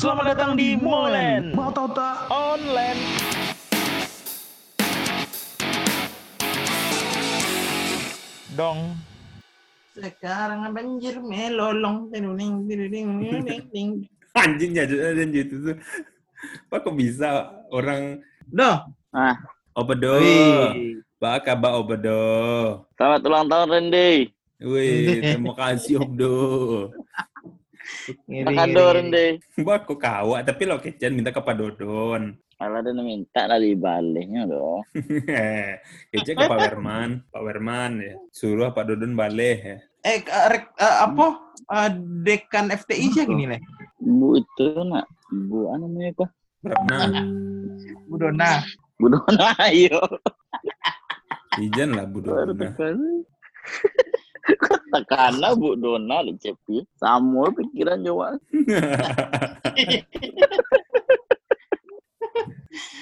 Selamat datang di Molen. Mau tahu tak? Online. Dong. Sekarang banjir melolong. Tiduring, tiduring, tiduring. Anjing ya anjing itu tuh. Pak kok bisa orang Dah. Ah, obedo. Pak kabar obedo. selamat ulang tahun Randy. Wih, terima kasih Obdo. Makan ngiri, do ngiri. Randy. Mbak kok kawa tapi lo kecen minta ke Pak Dodon. Malah dia minta lah dibaliknya dong. Kece ke Pak Werman, Pak Werman ya. Suruh Pak Dodon balik ya. Eh, eh, rek- eh, apa? Eh, dekan FTI sih gini leh. Bu itu nak, bu apa namanya kok? Pernah. Bu Dona. Bu Dona ayo. Ijan lah Bu. Kok tekana Bu Dona di cepi. Sama pikiran Jawa.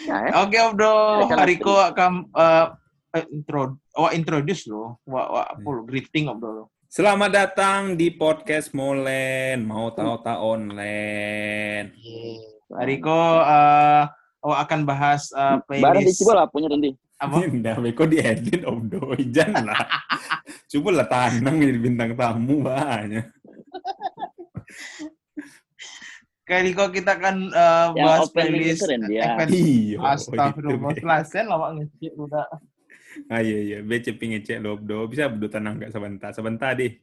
Ya, eh. Oke. Dekan Hariko akan eh, eh, intro, wah introduce lo. Wah, wah, apa lo? Greeting, Obdo. Selamat datang di podcast Molen. Mau tahu tak online. Hariko eh, awak akan bahas eh, Barang di playlist Cibola punya Randy. Apa? Nah, beko diedit Obdo. Ijan lah. Coba lah tanang jadi bintang tamu banyak. Hariko kita akan eh, Yang bahas playlist ya. event Iya. Astagfirullah. Be. Selasen lah, Wak. Ngecik udah. Ah iya iya, be ceping ngecek lo Obdo. Bisa Obdo tenang gak sebentar? Sebentar deh.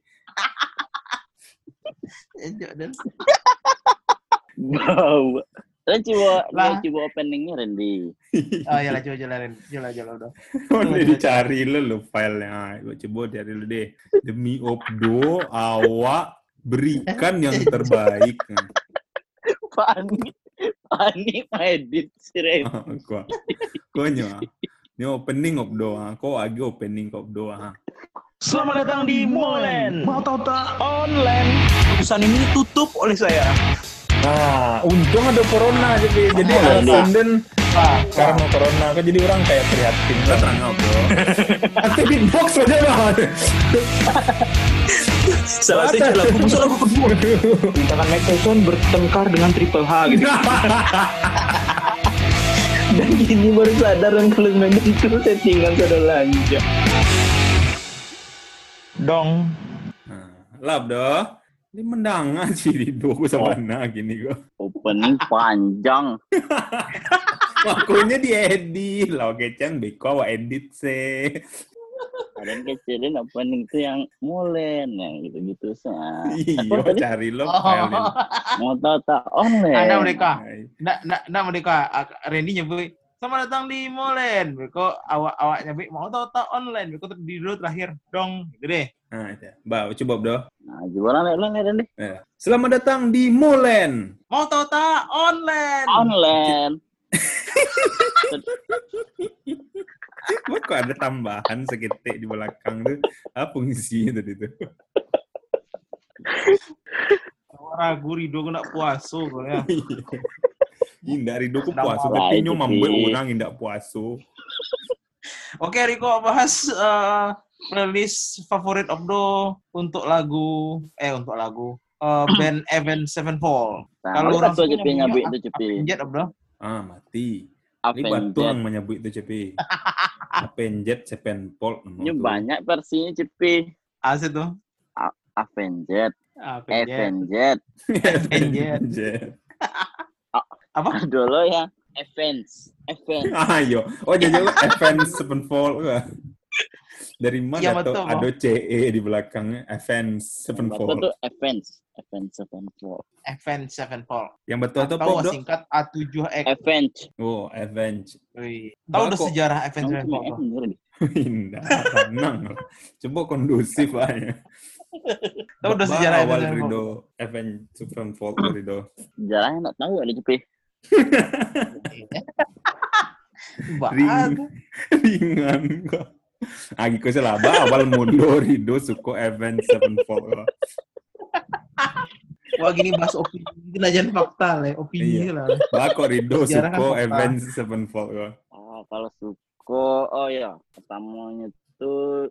Ejok dan Bau. Dan coba, Lah. coba openingnya Randy. Oh ya lah coba jalanin, jalan jalan udah. Udah dicari lo lo filenya. Coba coba cari lo deh. Demi Obdo, awak berikan yang terbaik. Panik. Panik edit si Randy. Kok, koknya. Ini opening Obdo. ah. Kok lagi opening Obdo. ah. Selamat datang di Molen. Mau tahu tak? Online. Pesan ini ditutup oleh saya. Nah, untung ada corona jadi jadi Oh, dan Pak, karena corona kok jadi orang kayak prihatin. Lah terang Obdo. Nanti beatbox aja lah. Salah satu lagu musuh lagu kedua. Tindakan Mike Tyson bertengkar dengan Triple H gitu. Dan gini baru sadar dan kalau main itu settingan sudah lanjut. Dong. Nah, lah Obdo. Ini mendangan sih di dua sama mana gini kok. Opening panjang. Makanya diedit lah, kecen beko awak edit sih. Ada yang kecilin opening itu yang mulen yang gitu-gitu sah. Iya, cari lo Oh. Mau tahu tak online? Ada mereka. Hai. Nak nak nak mereka. Ak- Randy nyebut. Selamat datang di Molen. Beko awak awak nyebut mau tahu tak online. Beko di dulu terakhir dong. Gitu deh. Nah, itu. Mbak, coba Bro. Nah, gimana nih lo nih deh? Eh, Selamat datang di Molen. Tak online. Online. Kok kok ada tambahan seketik di belakang tuh? Apa fungsi tadi tuh? Ragu Rido kena puasa kok ya. Indah Rido ku malah tapi itu nyo mambe sih. orang indah puasu. Oke Riko bahas eh, playlist favorit Obdo untuk lagu eh untuk lagu eh, band Event Sevenfold. Nah, Kalau orang suka cepi nyabik itu cepi. Avenged Obdo. Ah, mati. Ini batu Avenged. yang menyebut itu cepi. Apenjet, sepenpol. Ini banyak versinya cepi. Asik tuh. Avenged, Avenged. Avenged. Apa? Dulu yang Avenged, Avenged. Ayo. Oh, jadi lo Event Sevenfold. Dari mana Iya, tuh betul, ada CE di belakangnya Event Betul Sevenfold. tuh Avenged, Avenged Sevenfold. Avenged Sevenfold. Yang betul tuh Tahu Pop, singkat A7X. Avenged. Oh. Wih. Tahu udah sejarah cuma Sevenfold? Indah, tenang. Coba kondusif aja. Tahu udah sejarah awal? Rido, Event Sevenfold Rido. Jarangnya nggak tahu ada cepi. Bagus. Ringan kok. Agi ko sila ba? Awal mundo Rido suko Event Sevenfold. Wah gini bahas opini. Itu aja fakta lah. Opini Iya. lah. Ba ko Rido kan suko. Event Sevenfold. Ah, kalau suko, oh ya, pertamanya tuh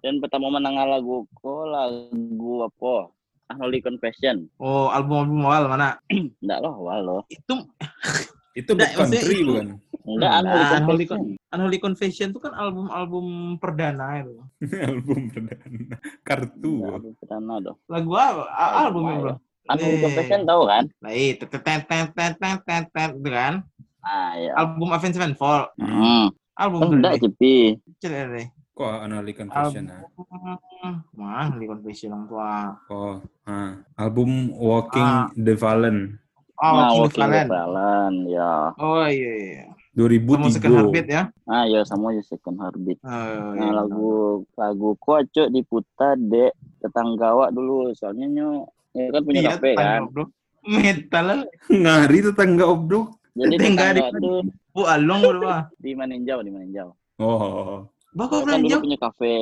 dan pertama menang lagu ko lagu apa? Unholy Confession. Oh, album-album awal mana? Enggak loh, awal loh. Itu Itu Nggak, Bad Country maksudnya- bukan? Enggak, Nah, Unholy Unholy Confession. Unholy Confession itu kan album-album perdana itu. album perdana. Kartu. Enggak, album pertama dong. Lagu apa? A- albumnya, Bro. Unholy Eh. Confession tahu kan? Nah, itu tet tet tet tet tet tet tet, itu kan. Ah, ya. Album Avenged Sevenfold. Hmm. Hmm. Album Oh, enggak. Cipi. Coba Kok Unholy Confession? ah? Album Wah, Unholy Confession orang tua. Oh, ah. album Walking Ah. the Fallen Oh, Nah, King Walking the Valen. Valen, ya. Oh iya iya. 2003. Kamu second heartbeat ya. Ah, ya sama aja Second Heartbeat. Oh, Nah, iya. lagu lagu kocok diputar dek tetangga awak dulu soalnya nyo ya kan punya Iya, kafe kan Bro. Metal lah. Ngari tetangga obdok. jadi Tetangga tetangga di- tuh Bu Along bro. ah. di Maninjau di Maninjau Oh, Bakal kan dulu belanja. punya kafe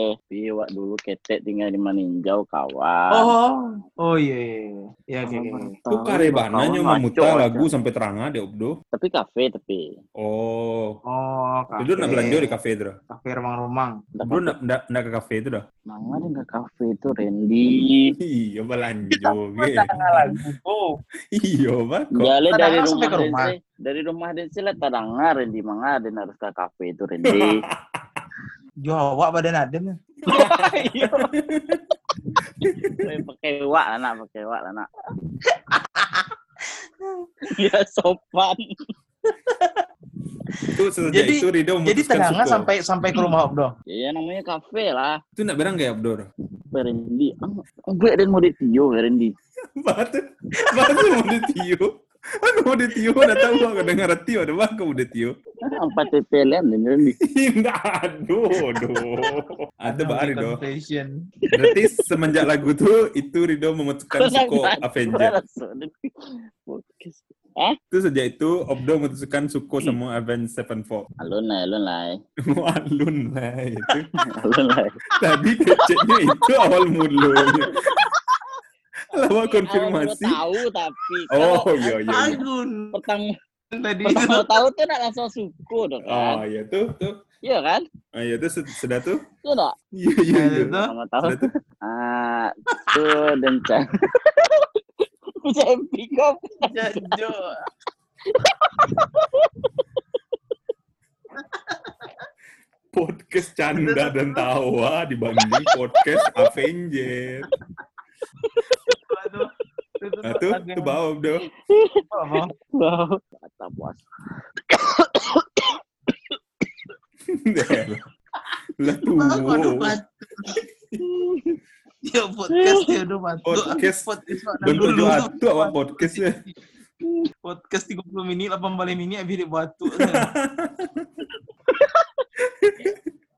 wak dulu ketek tinggal di Maninjau kawan Oh. Oh iya iya. iya. Ya oke oke. oke. Tuh karebananya memutar lagu sampai terang ada obdo. tapi kafe tapi Oh, Oh, itu nak belanja di kafe itu dah. Kafe remang-remang. Nak nak nak ke kafe itu dah. Mana ada nggak kafe itu Randy Iya belanja. lagu. Oh. Iya bako. Jalan Kadang dari rumah ke dari rumah Dense lah tadangar Randy mangga dan harus ke kafe itu Randy Jawa badan adem. Iya. Pakai wak lah nak, pakai wak lah nak. ya sopan. Itu sejak Jadi- itu Rido Jadi tenangnya sampai sampai ke rumah Obdo. Ya namanya kafe lah. Itu nak berang gak obdo? Randy, gue dan mau ditio Randy. Batu, batu mau ditio. Aku mau ditio, udah tahu aku dengar tio, ada bako mau ditio. Empat TPLN dan Randy. Tidak, aduh, aduh. Ada Mbak Ari do. Confession. Berarti semenjak lagu tuh itu Rido memutuskan suko Avenger. Podcast. Itu sejak itu Obdo memutuskan suko sama Avenged Sevenfold. Alun lah, alun lah. Walun lah itu. Alun lah. Tadi keceknya itu awal mulanya. Lama konfirmasi. Tahu tapi. Oh kalau iya iya. iya. Agun. Pertama, Tadi pertama tahu tuh nak langsung suku dong Oh kan. iya tuh tuh. Iya kan? Ah iya tuh sudah tuh. Itu enggak? Iya iya iya. Itu. Pertama tahu. Sudah tuh. Ah, tuh dan can. Bisa pick up. Jajo. Podcast canda dan tawa dibanding podcast Avenger. Aduh. Itu Nah tuh tuh Obdo. apa? Wow. Kata puas. Lah tuh. Ya podcast ya udah batuk. Podcast. podcast. Bentuk Dulu- jatuh awak podcastnya. Podcast 30 menit, 8 balik menit habis dia batuk.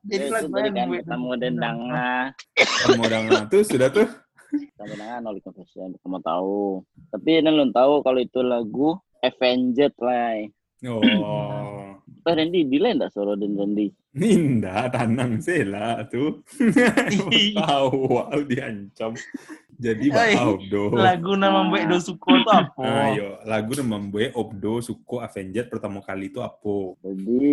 Jadi lagu yang kan ketemu dendangnya. Kamu udah nggak tuh sudah tuh. Ketemu dendangnya Noli Confession. Kamu tahu. Tapi ini belum tahu kalau itu lagu Avenged lah. Oh. Eh Randy, di lain enggak suara dan Randy? Ninda tanang sela tuh. Tahu wow diancam. Jadi Hai, bau do. Lagu nama Mbak Dosuko itu apa? Ayo, lagu nama Mbak Obdo Suko Avenger pertama kali itu apa? Jadi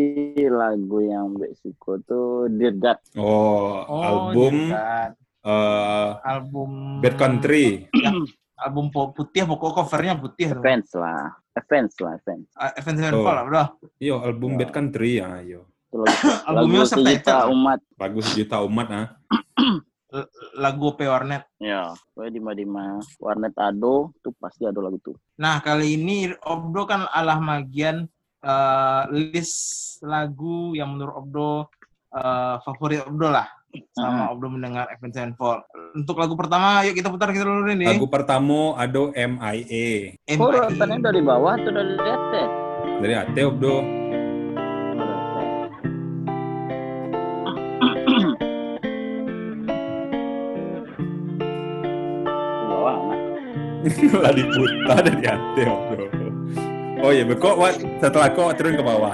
lagu yang Mbak Suko tuh Dear God. Oh, Oh, album iya. Eh, album Bad Country. album po- putih pokok covernya putih tuh. Fans lah. Fans lah, fans. Ah, Avenged Oh. Sevenfold lah, bro. Yo, album Ya. Bad Country ya, ayo. Itu lagu, Albumnya sejuta umat. Lagu sejuta umat ah. Lagu P Warnet. Ya, gue di Madima Warnet Ado tuh pasti ada lagu tuh. Nah, kali ini Obdo kan alah magian eh, list lagu yang menurut Obdo eh, favorit Obdo lah. Sama Obdo mendengar Avenged Sevenfold. Untuk lagu pertama, yuk kita putar kita dulu ini. Lagu pertama ada MIA Oh, rotannya dari bawah atau dari atas? dari Ate Obdo. Bawah, lah diputar dari Ate Obdo. Oh iya, kok setelah kok turun ke bawah.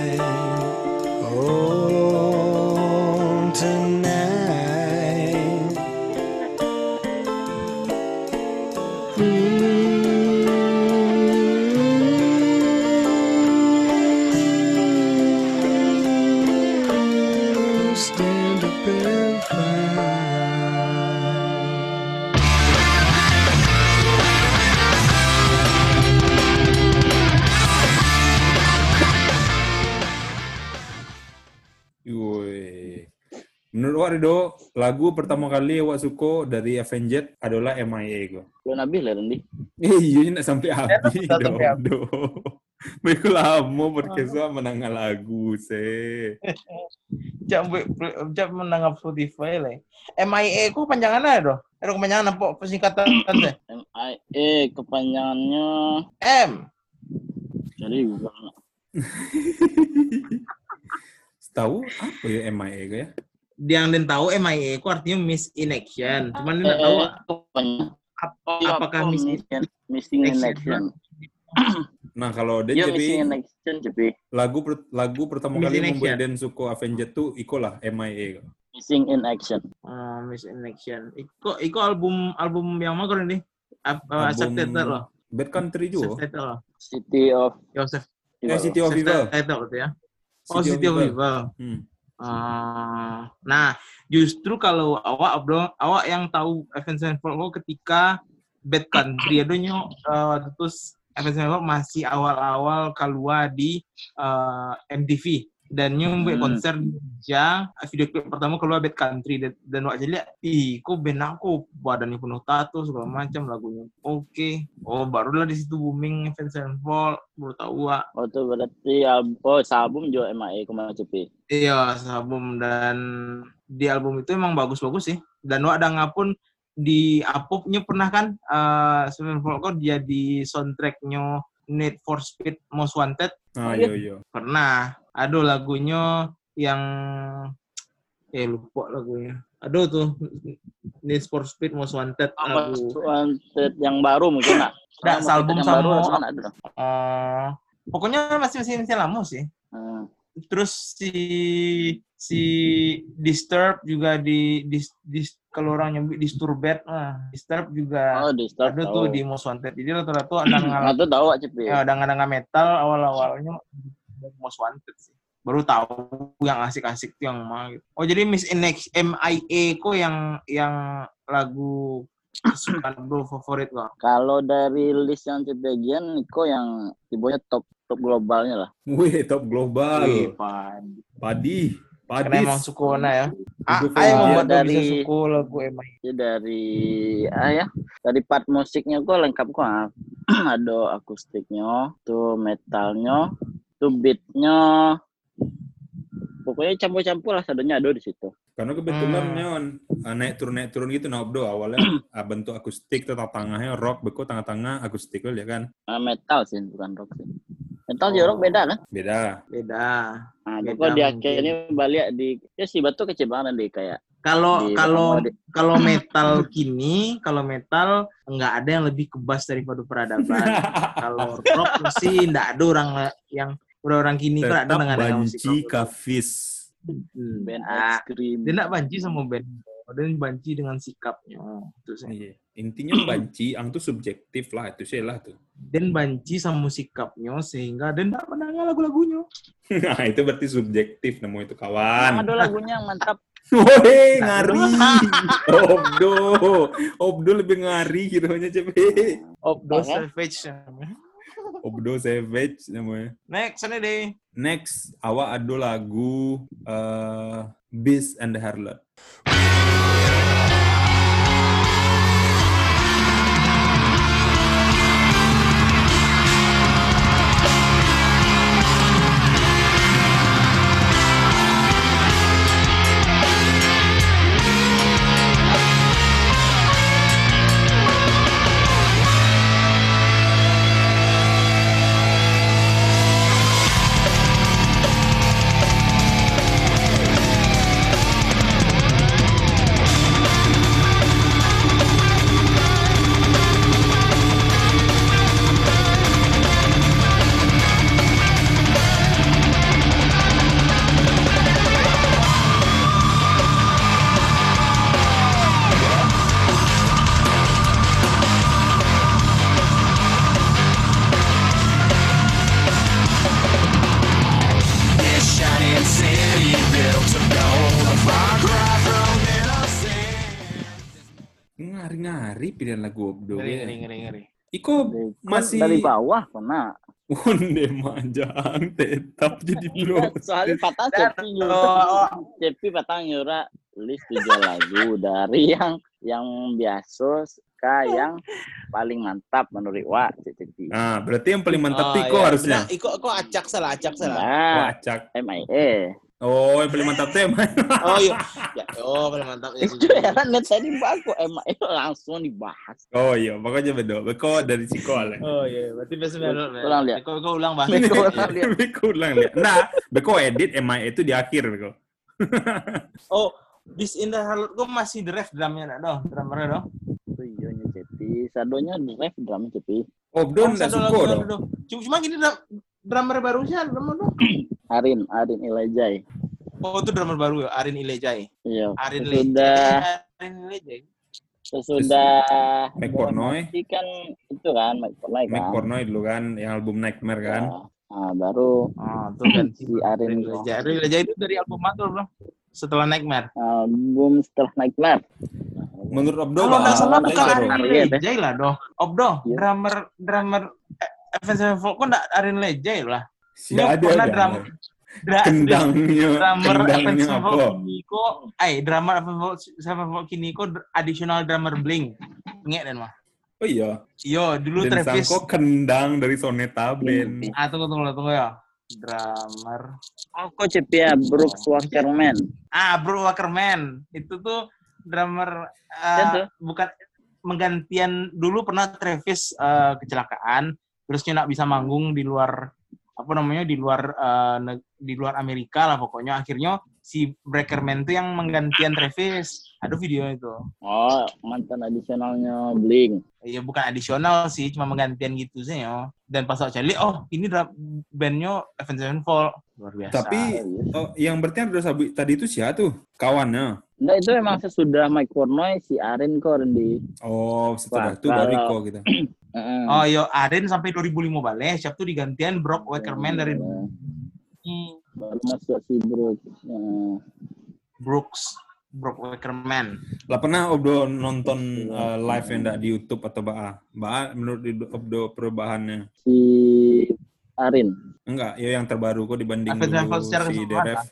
Menurut lagu pertama kali Wak suka dari Avenged adalah MIA ko. Lu nabi lah Rendi. Eh, iya nak sampai habis tak dong. sampai habis. do. Mereka lama podcast Wak menanggal lagu se. Jap buat jap menangap Spotify lah. MIA ku panjangannya doh. Ada kepanjangan apa persingkatan teh? MIA kepanjangannya M. jadi bukan Tahu apa ya MIA ya? Yang den tahu MIA ku artinya miss in action. Cuman dia nggak tahu Eh, kepanjangan ap- Iya, apakah apa miss in missing, missing in action? Nah, kalau dia jadi missing in action jadi lagu per- lagu pertama kali in membuat Action. Dan suka Avenged tuh ikolah MIA ko. missing in action. Oh, miss in action. Iko iko album album yang mana kau ini? Ap- uh, subtitle loh. Bad Country juga. Subtitle loh. City of Joseph. Eh, City of Evil. Subtitle itu ya. Oh, City of Evil. Hmm. Ah, nah, justru kalau awak bro, awak yang tahu Avenged Sevenfold ketika Bad Country adanya uh, terus Avenged Sevenfold masih awal-awal keluar di uh, MTV dan nyumbe Hmm. konser di video klip pertama keluar Bad Country dan, dan waktu lihat ih kok band aku badannya penuh tato segala macam lagunya oke oh barulah di situ booming Avenged Sevenfold baru tahu Wak. Oh itu berarti album, oh album juga MIA ke mana CP. Iya, album dan di album itu emang bagus-bagus sih. Dan Wak ada ngapun di Apopnya pernah kan uh, Seven Volkor jadi soundtracknya Need for Speed Most Wanted Ah, iya iya. pernah. Aduh lagunya yang eh lupa lagunya. Aduh tuh Need for Speed Most Wanted Apa lagu. Wanted yang baru mungkin nak? Nggak, Sama album sama- baru kan ada. eh, pokoknya masih masih masih lama sih. Hmm. Terus si si disturb juga di dis, dis kalau orang nyebut disturbed ah disturb juga Oh di start ada tuh di Most Wanted jadi rata-rata ada Nah ngal itu tahu CP. ya ada ngadang metal awal-awalnya di Most Wanted sih baru tahu yang asik-asik tuh yang mah gitu. oh jadi Miss Inex MIA kok yang yang lagu kesukaan bro favorit kok Kalau dari list yang CP bagian Niko yang tibanya top top globalnya lah. Wih, top global. Wih, pan. Padi. karena emang sukona ya ah, ah fan membuat dari- bisa suku lagu MIA Jadi dari ah ya dari part musiknya gue lengkap kok ah. ada akustiknya, tuh metalnya, tuh beatnya, pokoknya campur-campur lah sadonya ada di situ. Karena kebetulan Hmm. nyon ah, naik turun naik turun gitu nah Obdo awalnya ah, bentuk akustik tetap tengahnya rock beko tengah-tengah akustik ya kan Ah, metal sih bukan rock sih. Metal juga rock beda kan? beda. Beda. Nah, Beda pokoknya di akhirnya balik di ya si batu kecil banget di kayak Kalau kalau kalau metal kini, kalau metal nggak ada yang lebih kebas daripada peradaban. kalau rock sih nggak ada orang yang orang kini kan ada dengan banci kafis. Hmm. band Ah, dia nggak banci sama band, dia banci dengan sikapnya. Itu sih. Iya. intinya banci ang tuh subjektif lah itu sih lah tuh Dan banci sama sikapnya sehingga dia nggak mendengar lagu-lagunya. nah itu berarti subjektif nemu itu kawan ada lagunya yang mantap. Woi, ngari. Obdo. Obdo lebih ngari kiranya cepet. Obdo? Savage. Obdo Savage namanya. Next, sana deh. Next, awak ada lagu eh Beast and the Harlot. Masih dari bawah kena. onde manjang tetap jadi bro. Soalnya patah Cepi oh, nyura. Cepi patah nyura list tujuh lagu dari yang yang biasa ke yang paling mantap menurut Wa Cepi. Nah, berarti yang paling mantap Oh, tuh Iko iya. harusnya. Nah, Iko, kok acak salah, acak salah. Oh, Nah, acak. MIA. Oh, yang paling mantap tuh yang mana? Oh iya. Ya, oh, paling mantap. Ya, Itu heran net tadi baku MIA langsung dibahas. Oh iya, pokoknya bedo. Beko dari Ciko ale. Oh iya, berarti besok Ulang lihat. Iko, Iko ulang bahas. Beko ulang lihat. Beko ulang lihat. Nah, Beko edit MI itu di akhir Beko. Oh, This in the Harlot gue masih the ref drumnya dah dong, drummernya dong. Itu iya nya Cepi. Sadonya ref drum Cepi. Oh, ndak satu suka dong. dong. Cuma, cuma gini drum, drummer barunya drummer dong. Arin, Arin Ilajai. Oh, itu drummer baru ya, Arin Ilejai. Iya. Arin Sudah Ilejai. Arin Ilejai. sesudah Mike Pornoy. Kan itu kan Mike Pornoy kan. Mike Pornoy dulu kan, yang album Nightmare kan. Ya. Nah, baru Oh, tuh kan si Arin itu. Ilejai. Arin Ilejai itu dari album mana bro? Setelah Nightmare. album setelah Nightmare. Menurut Obdo Kalau nggak salah bukan Arin Arya, deh. Ilejai lah dong. Obdo, Iya. drummer drummer Avenged Sevenfold kok nggak Arin Ilejai lah. Si Ini ada pernah ada. drum- Dra- Kendangnya, drummer apa? Sevenfold Kiniko, eh drummer Avenged Sevenfold Kiniko dr- additional drummer Blink. Ingat dan mah. Oh iya. Yo, dulu Dan Travis. Sangko kendang dari Soneta Band. Ah, tunggu tunggu tunggu ya. Drummer. Oh, kok ya Brooks Wackerman. Ah, Bro Wackerman. Itu tuh drummer eh, Ya tuh. bukan menggantian dulu pernah Travis eh, kecelakaan, terus dia nggak bisa manggung di luar apa namanya di luar neg- di luar Amerika lah pokoknya akhirnya si Breakerman tuh yang menggantian Travis. Ada video itu. Oh, mantan adisionalnya Blink. Ya bukan adisional sih, cuma menggantian gitu sih ya. Dan pas aku cari, oh ini bandnya Avenged Sevenfold. Luar biasa. Tapi Oh, iya. oh, yang berarti ada sabi tadi itu siapa tuh? Kawannya. Enggak, itu memang sesudah Mike Pornoy, si Arin kok Randy. Oh, setelah itu baru Iko gitu. Heeh. Oh yo, Arin sampai 2005 balik, siap tuh digantian Brock Wackerman dari Iya. Hmm, baru masuk si Brooks. Nah, Brooks, Brock Wackerman. Lah pernah Obdo nonton eh, live yang enggak di YouTube atau Baa? Baa menurut Obdo perubahannya? si Arin. Enggak, ya yang terbaru kok dibanding dulu si DRF.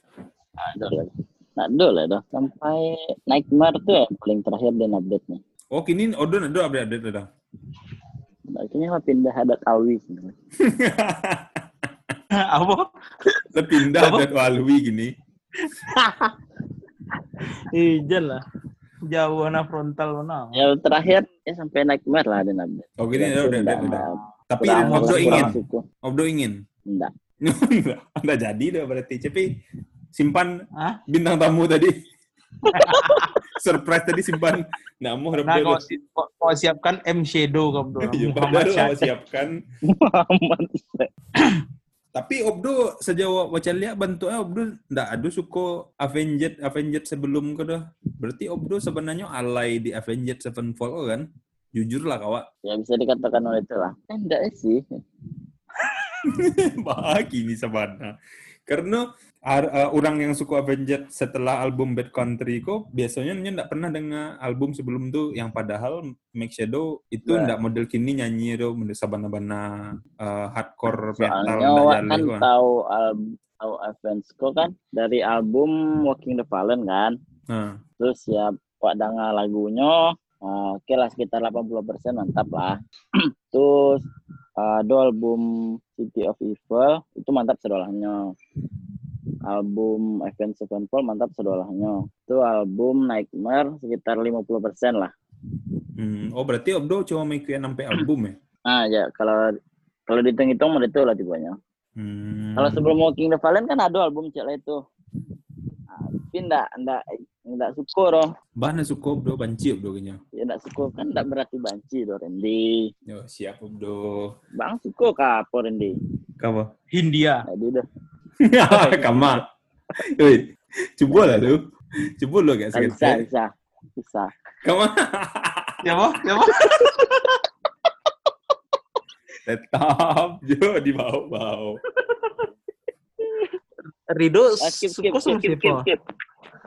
Ada lagi. Nah, dulu lah dah. Sampai Nightmare tuh ya paling terakhir dan update-nya. Oh, kini Obdo ada update-update udah. Akhirnya lah pindah adat Alwi. sebenarnya. Apa? Lah pindah Apa? dari Walwi gini. Ijan lah. Jauh na frontal mana. Ya terakhir ya sampai Nightmare lah dan update. Oh, gini udah, udah, udah, udah. Tapi Obdo ingin. Obdo ingin. Enggak. Enggak, enggak jadi deh berarti. Tapi simpan Hah? bintang tamu tadi. Surprise tadi simpan. Nggak mau harap Nah, dia kau, si- kau, kau siapkan M Shadow kamu tuh. Iya, siapkan. Muhammad Tapi Obdo sejauh baca lihat bentuknya Obdo ndak ada suka Avenged Avenged sebelum ke dah. Berarti Obdo sebenarnya alay di Avenged Sevenfold kan? Jujur lah kawak. ya bisa dikatakan oleh itu lah. Eh, enggak sih. Bagi ini sebenarnya. Karena ar- uh, orang yang suka Avenged setelah album Bad Country kok biasanya nya ndak pernah dengar album sebelum tuh yang padahal Make Shadow itu Ya. ndak model kini nyanyi do model sabana-bana uh, hardcore metal Soalnya Wak jalan kan tahu album tahu Avenged kok kan dari album Walking the Fallen kan. Nah, Terus ya Wak dengar lagunya ah, oke lah sekitar 80% mantap lah. Terus ah, do album City of Evil itu mantap sedolahnya. Album Avenged Sevenfold mantap sedolahnya. Itu album Nightmare sekitar 50% lah. hmm, oh berarti Obdo cuma make sampai album ya? Ah ya kalau kalau dihitung-hitung mau itu lah tipenya. Hmm. Kalau sebelum Walking the Fallen kan ada album cek lah itu. Ah, tapi enggak enggak enggak suka roh. Bahana suka Obdo banci Obdo kayaknya. Ya enggak suka kan enggak berarti banci doh Randy. Yo, siap Obdo. Bang suka ka apa Randy? Kamu? Hindia. Jadi dah. Kama. Woi, coba lah lu. Coba lu gak Bisa sekali. bisa bisa. Kama. Siapa? Siapa? Tetap jo di bawah-bawah. Rido skip skip suka sama skip skip. siapa? skip.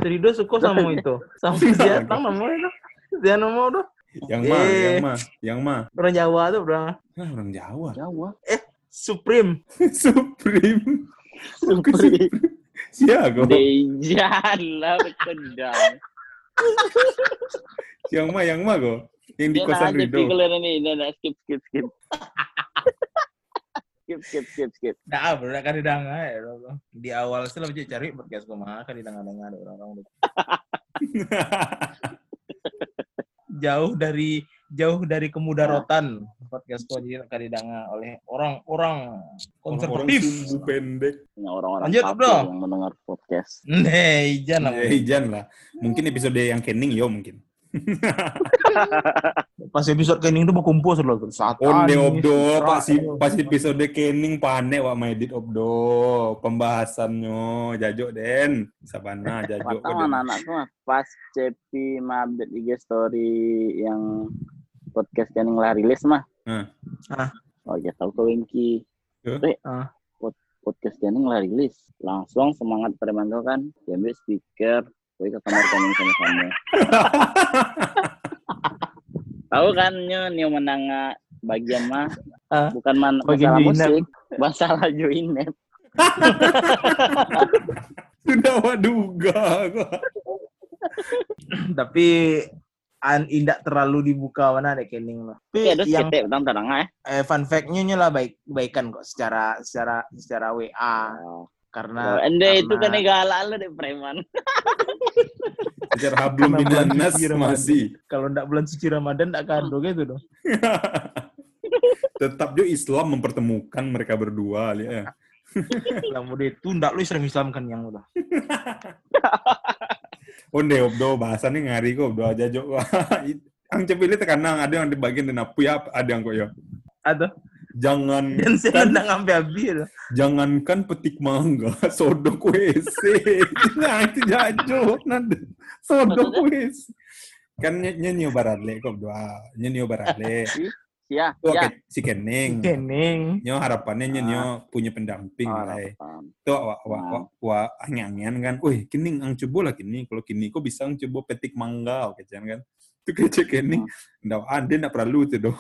Rido suka sama itu. Sama Ziatang namanya itu. Dia nama udah. Yang mah, Eh. yang mah, yang mah. Orang Jawa tuh, bro. Hah, orang Jawa. Jawa. Supreme. Supreme. Supri. Siapa? Dejan lah kedang. Yang mah, yang mah kok. Yang di Dia kosan Rido. pikir ini, ini, ini, skip, skip, skip. skip, skip, skip, skip. Nah, bro, kan didengar ya, bro. Di awal sih lebih cari podcast kumaha kan didengar-dengar ada orang-orang. Jauh dari jauh dari kemudaratan podcast kau jadi kan didengar oleh orang-orang konservatif. sumbu pendek. Orang-orang Lanjut, bro. yang mendengar podcast. Nih, jangan Ya, Ijan lah. Mungkin episode yang kening yo mungkin. Pas episode kening itu berkumpul selalu satu. Onde obdo, pas pas episode kening panek wak maedit obdo. Pembahasannya jajo den. Sabana jajo Pertama mah pas Cepi mabit IG story yang podcast yang lah rilis mah. Hmm. Ah. Oh ya tahu ke Winky. Huh? Eh, Ah. pod- podcast yang lah rilis. Langsung semangat tuh kan. Diambil speaker. Gue ke kamar kening sama-sama. Tahu kan nyo nyo menang ah, bagian mah Ah, bukan man bagian masalah musik, masalah joinet. Sudah kok. Tapi an indak terlalu dibuka mana ada kening lah. Tapi ada yang skete utang terang ah. eh, fun fact-nya nya lah baik baikan kok secara secara secara WA karena Ende itu kan karena- negala lu deh preman. Secara hablum Karena bulan Ramadan. masih. kalau ndak bulan suci Ramadan ndak kado gitu dong. Tetap juga Islam mempertemukan mereka berdua ya. Lah mau itu ndak lu Islam Islam kan yang udah. Onde obdo bahasannya ngari kok obdo aja jo. Ang cepili tekanang ada yang di bagian dan apu ya ada yang kok ya. Ada Jangan dan saya kan, ndak ngambil habis. jangankan petik mangga, sodok WC. Nah, itu jajo nanti. Sodok WC. Kan ny- nyanyi barale kok doa. Nyanyi barale. Iya, Tuh iya. ke- si Kening. Kening. Nyo harapannya nyo, nyo punya pendamping Oh, lah. eh. paham. Tuh wa wa wa, wa anyangan kan. Wih, Kening ang coba lah Kening. Kalau Kening kok bisa ang coba petik mangga oke jangan kan. Itu kece Kening. Ndak ada ndak perlu tuh doh.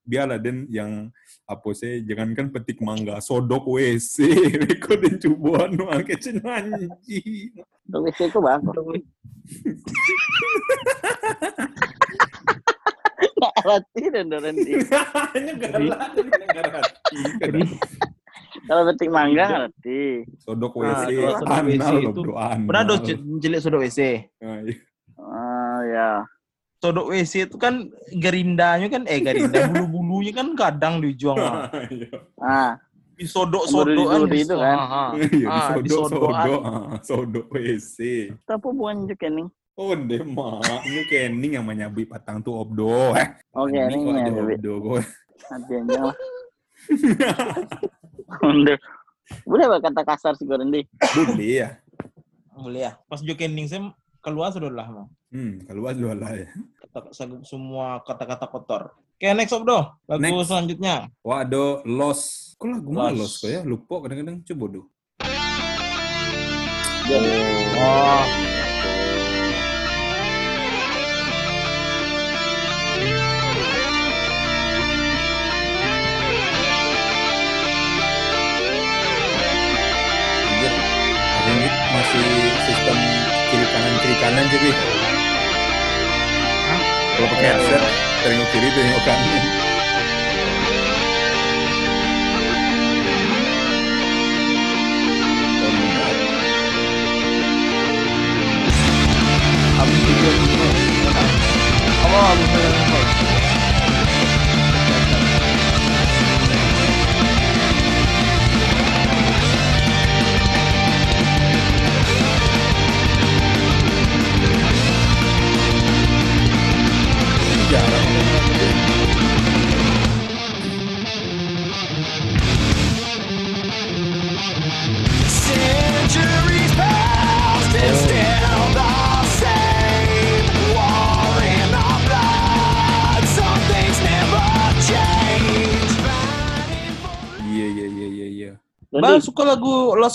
Biarlah den yang apa sih jangankan petik mangga sodok WC kok den coba anu ang kece nyanyi. Tuh WC ku bagus. Nggak rati dan dorenti. Ngerti. Jadi Kalau petik mangga ngerti. Sodok Ah, WC kalau sodok WC itu bro anal. pernah do jelek sodok WC. Ah, iya. Oh ya. Sodok WC itu kan gerindanya kan eh gerinda bulu-bulunya kan kadang dijuang. ah. Iya. Ah, Disodok-sodokan itu kan. Ah, ah. Iya, Ah, sodok disodokan. sodok ah, sodok WC. tapi bukan juga nih. Oh, deh mak, ini kening yang menyabui patang tuh obdo. Eh, ini kok ya, obdo. Nanti aja lah. Boleh bah kata kasar sih Gorendi. Boleh ya. Boleh ya. Pas jo kening saya keluar sudah lah. Bang. Hmm, keluar dua lah ya. Kata, semua kata-kata kotor. Oke, next Obdo. Lagu Next. selanjutnya. Ada los. Kok lagu mah Lost. los kok ya? Lupa kadang-kadang coba do. Oh, masih sistem kiri kanan kiri kanan jadi. Kalau pakai headset, tengok kiri tengok kanan.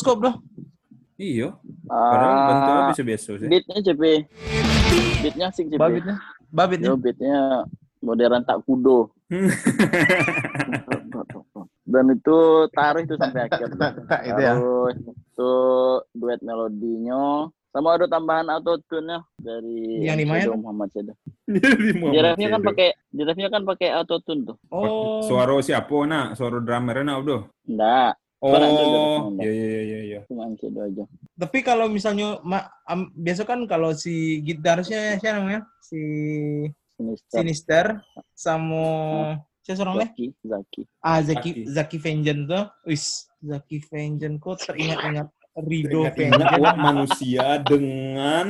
Lagu Lost Scope dah. Iya. Padahal bentuknya Ah, biasa-biasa sih. beatnya CP. Beatnya sih CP. Babitnya. Babitnya. Yo beatnya modern tak kudo. Dan itu taruh itu sampai akhir. itu ya. Terus itu duet melodinya sama ada tambahan auto tune dari Yang dimain? Shadow Muhammad Shadow. Di Direfnya kan pakai direfnya kan pakai auto tune tuh. Oh. Suara siapa nak? Suara drummer nak Abdo? Enggak, Oh, iya iya iya iya. cuma Shadow aja. Tapi kalau misalnya ma- am- biasa kan kalau si gitarisnya siapa namanya? Si Sinister. Sinister sama siapa seorang? Zaki, Zaki. Ah Zaki Zaki. Zaki Vengeance tuh. Wis, Zaki Vengeance kok teringat-ingat Rido Vengeance. manusia dengan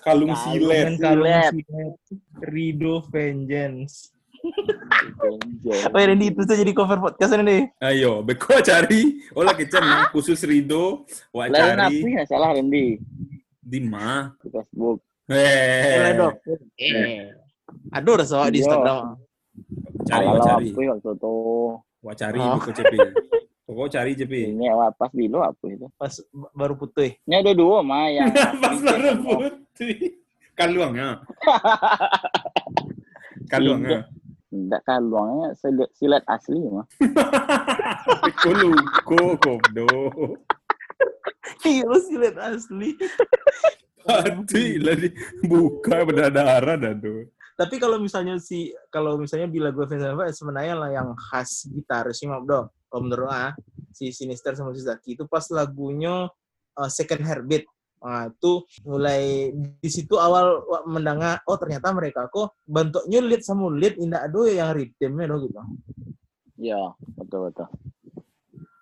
kalung silet. Kalung silet. Rido Vengeance. Oh Randy itu tuh jadi cover podcast ini. Ayo, beko cari. Oh lagi channel khusus Rido. Wah Lain apa cari ya salah Randy di mana? di Facebook. Eh, dok. Eh. Aduh udah soal di Iya. Instagram. cari, wah cari, apa waktu itu wah cari, Ah. beko cepi. Pokok cari cepi. ini awal pas dulu apa itu? Pas baru putih. Ini ada dua mah yang Pas baru putih. Kaluangnya. Kaluangnya. Enggak kaluangnya silet, silet asli mah. Beko luko, kopdo. Iya silet asli. Pati lah buka berdarah dah tuh. Tapi kalau misalnya si kalau misalnya bila gue fans Sevenfold, sebenarnya lah yang khas gitaris sih Mabdo. Kalau menurut ah si Sinister sama si Zaki itu pas lagunya uh, Second Heartbeat. Nah, itu mulai di situ awal wa- mendengar oh ternyata mereka kok bentuknya lead sama lead indah ado yang rhythmnya do gitu. Ya, betul betul.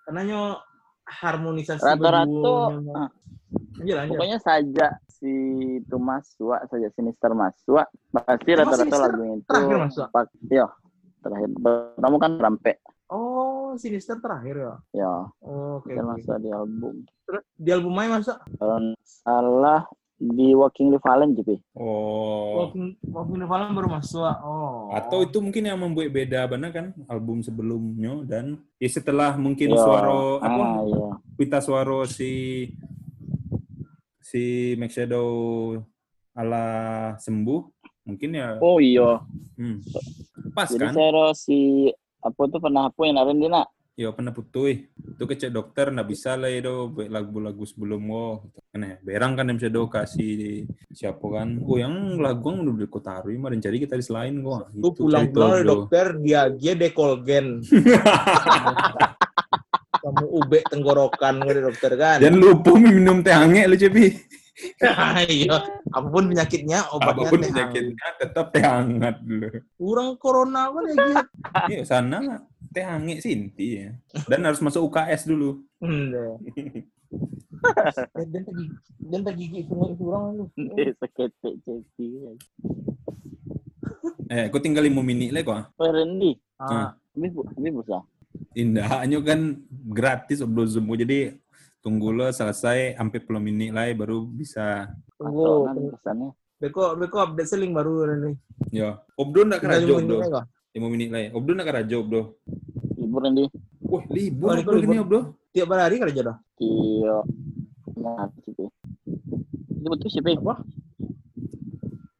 Karena harmonisasi Rata-rata ah, Iya, pokoknya saja si itu masuk saja Sinister masuk pasti rata-rata lagunya itu terakhir masuk? pak- ya terakhir pertama kan rampe Oh, Sinister terakhir ya. ya Oh, Oke. oke. masuk di album Terus di album mana masuk? kalau nggak salah di Walking the Valen JP Oh. Walking Walking the Valen baru masuk. Oh. Atau itu mungkin yang membuat beda benar kan album sebelumnya dan ya setelah mungkin Ya, suara apa ah ya pita suara si si Max Shadow ala sembuh mungkin ya oh iya hmm, pas jadi kan saya ro- si apa tuh pernah apa yang naren dina ya pernah putui itu kecek dokter nggak bisa lah itu buat lagu-lagu sebelum wo. Aneh berang kan Max Shadow kasih siapa kan? Oh yang lagu yang udah dikotaruh mah dan jadi kita di selain gua Lu pulang-pulang dari dokter dia dia dekolgen. Kamu ube tenggorokan dari dokter kan. Jangan lupa minum teh hangat lu Cepi. Iya, apa pun penyakitnya obatnya Apa pun penyakitnya tetap teh hangat dulu. Kurang corona kan ya gitu. Iya sana teh hangat Sinti ya. Dan harus masuk UKS dulu. Hmm, deh. Dan dan tadi dan tadi gigi kurang kurang lu. seketek cepi Eh, aku tinggal 5 menit lagi kok. oh Randy Ah, ini bu ini Indah, hanya kan gratis obdo Zoom. Jadi tunggu lo selesai sampai 10 menit lah baru bisa. tunggu. Pesannya Beko beko update seling baru nih. Ya, obdo ndak Tinggal kerajo lima obdo. menit lagi kok. 5 menit lah. Obdo ndak kerajo obdo. libur Randy Wah, libur Oh, gini obdo. Tiap hari kerja dah. Iya. Nah, CP. Ini betul CP. Apa?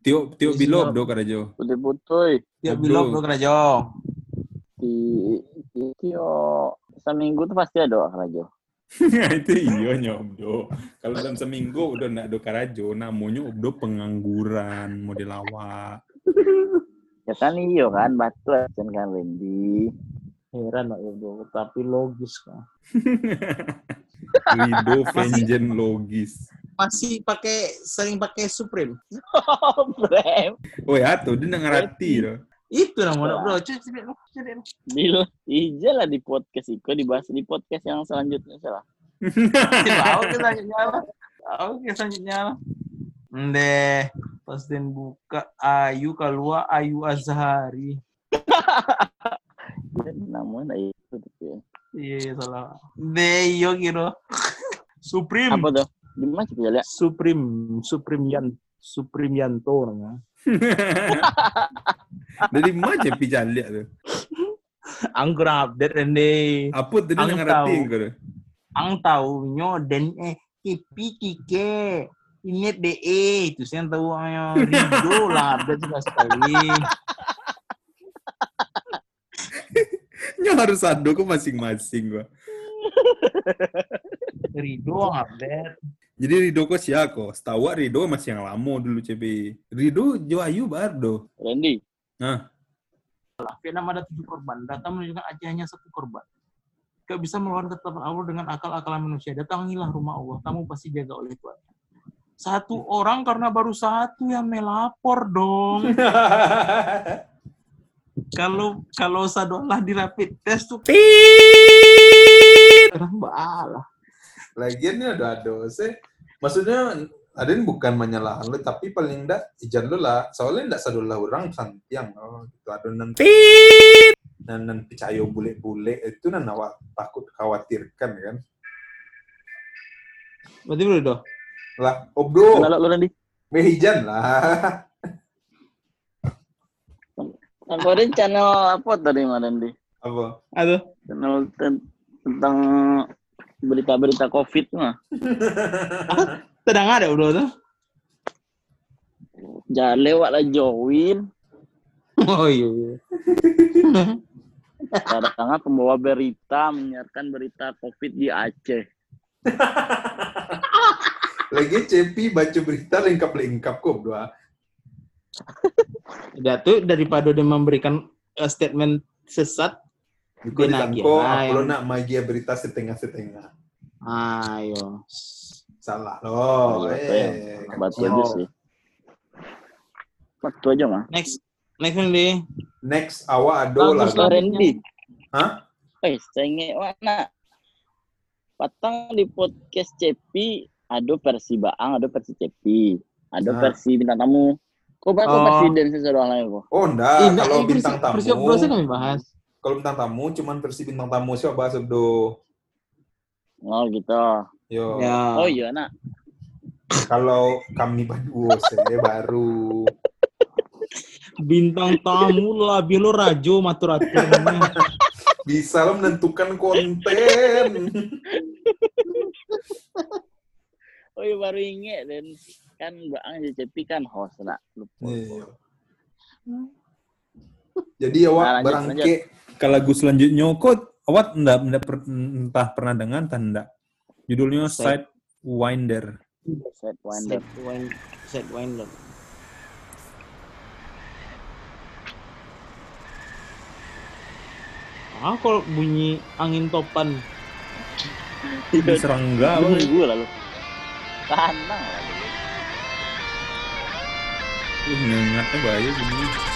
Tio Tio Iya, bilo siap. obdo kerajo. Betul betul. Tiap Obdo. bilog lo kerja. Di yo seminggu tuh pasti ada rajo. itu iya nya obdo. Kalau dalam seminggu udah ndak do karajo, namanya obdo pengangguran model awak. Ya kan iyo kan batu aja kan Randy. Heran lah ya bro, tapi logis kan. Rido Vengeance logis. Masih pakai sering pakai Supreme. Oh, Brem. Oh ya tuh dia ngerti loh. Itu namanya bro. Cek cek cek, cek. Bil, ija lah di podcast itu dibahas di podcast yang selanjutnya salah. Oke selanjutnya apa? Oke selanjutnya apa? Ndeh, pas den buka Ayu keluar Ayu Azhari. Namanya itu ya. Iya iya, salah. Ndeh yo kira. Supreme. Apa tuh? Di mana sih lihat? Supreme, Supreme Yan, Supreme Yanto namanya. Dari mana Cepi jaliak tuh? Ang kurang update Ndeh. Apa tuh dia ngerti enggak tuh? Ang tahu nyo den eh kipi kike. Ini DE itu saya tahu ayo Rido lah update suka sekali. Nya harus ada kok masing-masing gua. Rido update. Jadi Rido kok siapa kok? Setahu Rido masih yang lama dulu CB. Rido Jo Ayu baru. Randy, Nah, Vietnam ada tujuh korban. Data menunjukkan Aceh hanya satu korban. Gak bisa melawan ketetapan Allah dengan akal-akalan manusia. Datangilah rumah Allah. Kamu pasti jaga oleh Tuhan. Satu orang karena baru satu yang melapor dong. kalau kalau sadolah di rapid test tuh orang balah. Lagian ini ada ada sih. Maksudnya Aden bukan menyalahkan lu, tapi paling enggak ijan lu lah. Soalnya enggak sadulah orang santiang. Oh, gitu. Ada nanti dan nan percaya bule-bule itu nan awak takut khawatirkan kan. Berarti udah dong. Lah, obdo, kenal lu Randy? mehijan lah. Kemarin channel apa tadi Mas Randy? Apa? Aduh. Channel ten- tentang berita-berita COVID mah. Sedang ada udah tuh. Jangan lewat lah join. Oh iya. iya. Kadang pembawa berita menyiarkan berita COVID di Aceh. Lagi cepi baca berita lengkap-lengkap kok, doa. Udah tuh daripada dia memberikan eh, statement sesat, Lah aku yang- nak magia berita setengah-setengah. ayo. Salah loh. Iya, eh, Batu kacau. aja sih. Batu aja mah. Next, next Randy. Next, awak ado lah. Randy. Hah? Eh, saya mana? Patang di podcast Cepi ada versi Baang, ada versi Cepi, ada Ah. versi bintang tamu. Kok kok Oh. presiden sesuatu lain kok? Oh, enggak. Ih, kalau bintang tamu, versi Obrosa kami bahas. Kalau bintang tamu, cuman versi bintang tamu siapa bahas do. Oh gitu. Yo. Ya. Oh iya nak. Kalau kami berdua saya baru. Bintang tamu lah, bilo rajo matur-atur. Bisa lo menentukan konten. Oh iya baru inget dan kan Baang di Cepi kan host nak. Lupa. Iya. Jadi awak Nah, lanjut, berangke ke lagu selanjutnya kok awak enggak, enggak per- entah pernah dengar entah enggak. Judulnya Side- Winder. Set wine, set winder. Ah, kalau bunyi angin topan. Di serangga. apa? Nunggu lalu. Tanang lalu. Uh, nyengatnya bahaya gini.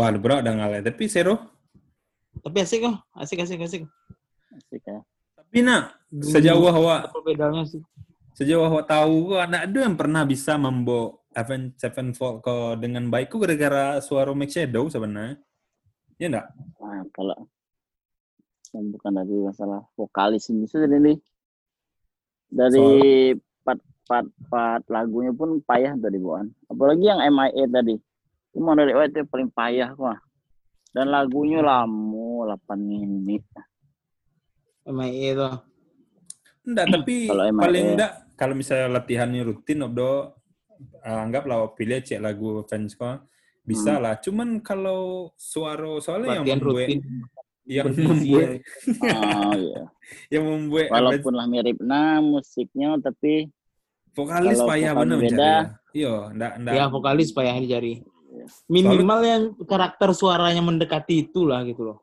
Wah, ada berat udah ngalah. Tapi Sero, Tapi asik kok, asik asik asik. Asik ya. tapi nak sejauh awak Apa bedanya sih? sejauh awak tahu kok ada ada yang pernah bisa membawa Avenged Sevenfold ke dengan baik kok gara-gara suara Max Shadow sebenarnya. Iya enggak? Nah, kalau yang bukan dari masalah vokalis ini sudah ini dari part part part lagunya pun payah tadi bukan apalagi yang MIA tadi menurut gue itu yang paling payah kok dan lagunya lama 8 menit MIA itu. Enggak, tapi Kalau MIA. paling enggak kalau misalnya latihannya rutin obdo eh, anggaplah pilih cek lagu fans kok bisa lah. Cuman kalau suara soalnya yang Latihan membuat rutin. yang membuat oh iya yang membuat walaupun lah mirip nah musiknya tapi vokalis payah bener beda. mencari. Iya, enggak enggak. Ya vokalis pak yang Minimal yang karakter suaranya mendekati itulah gitu loh.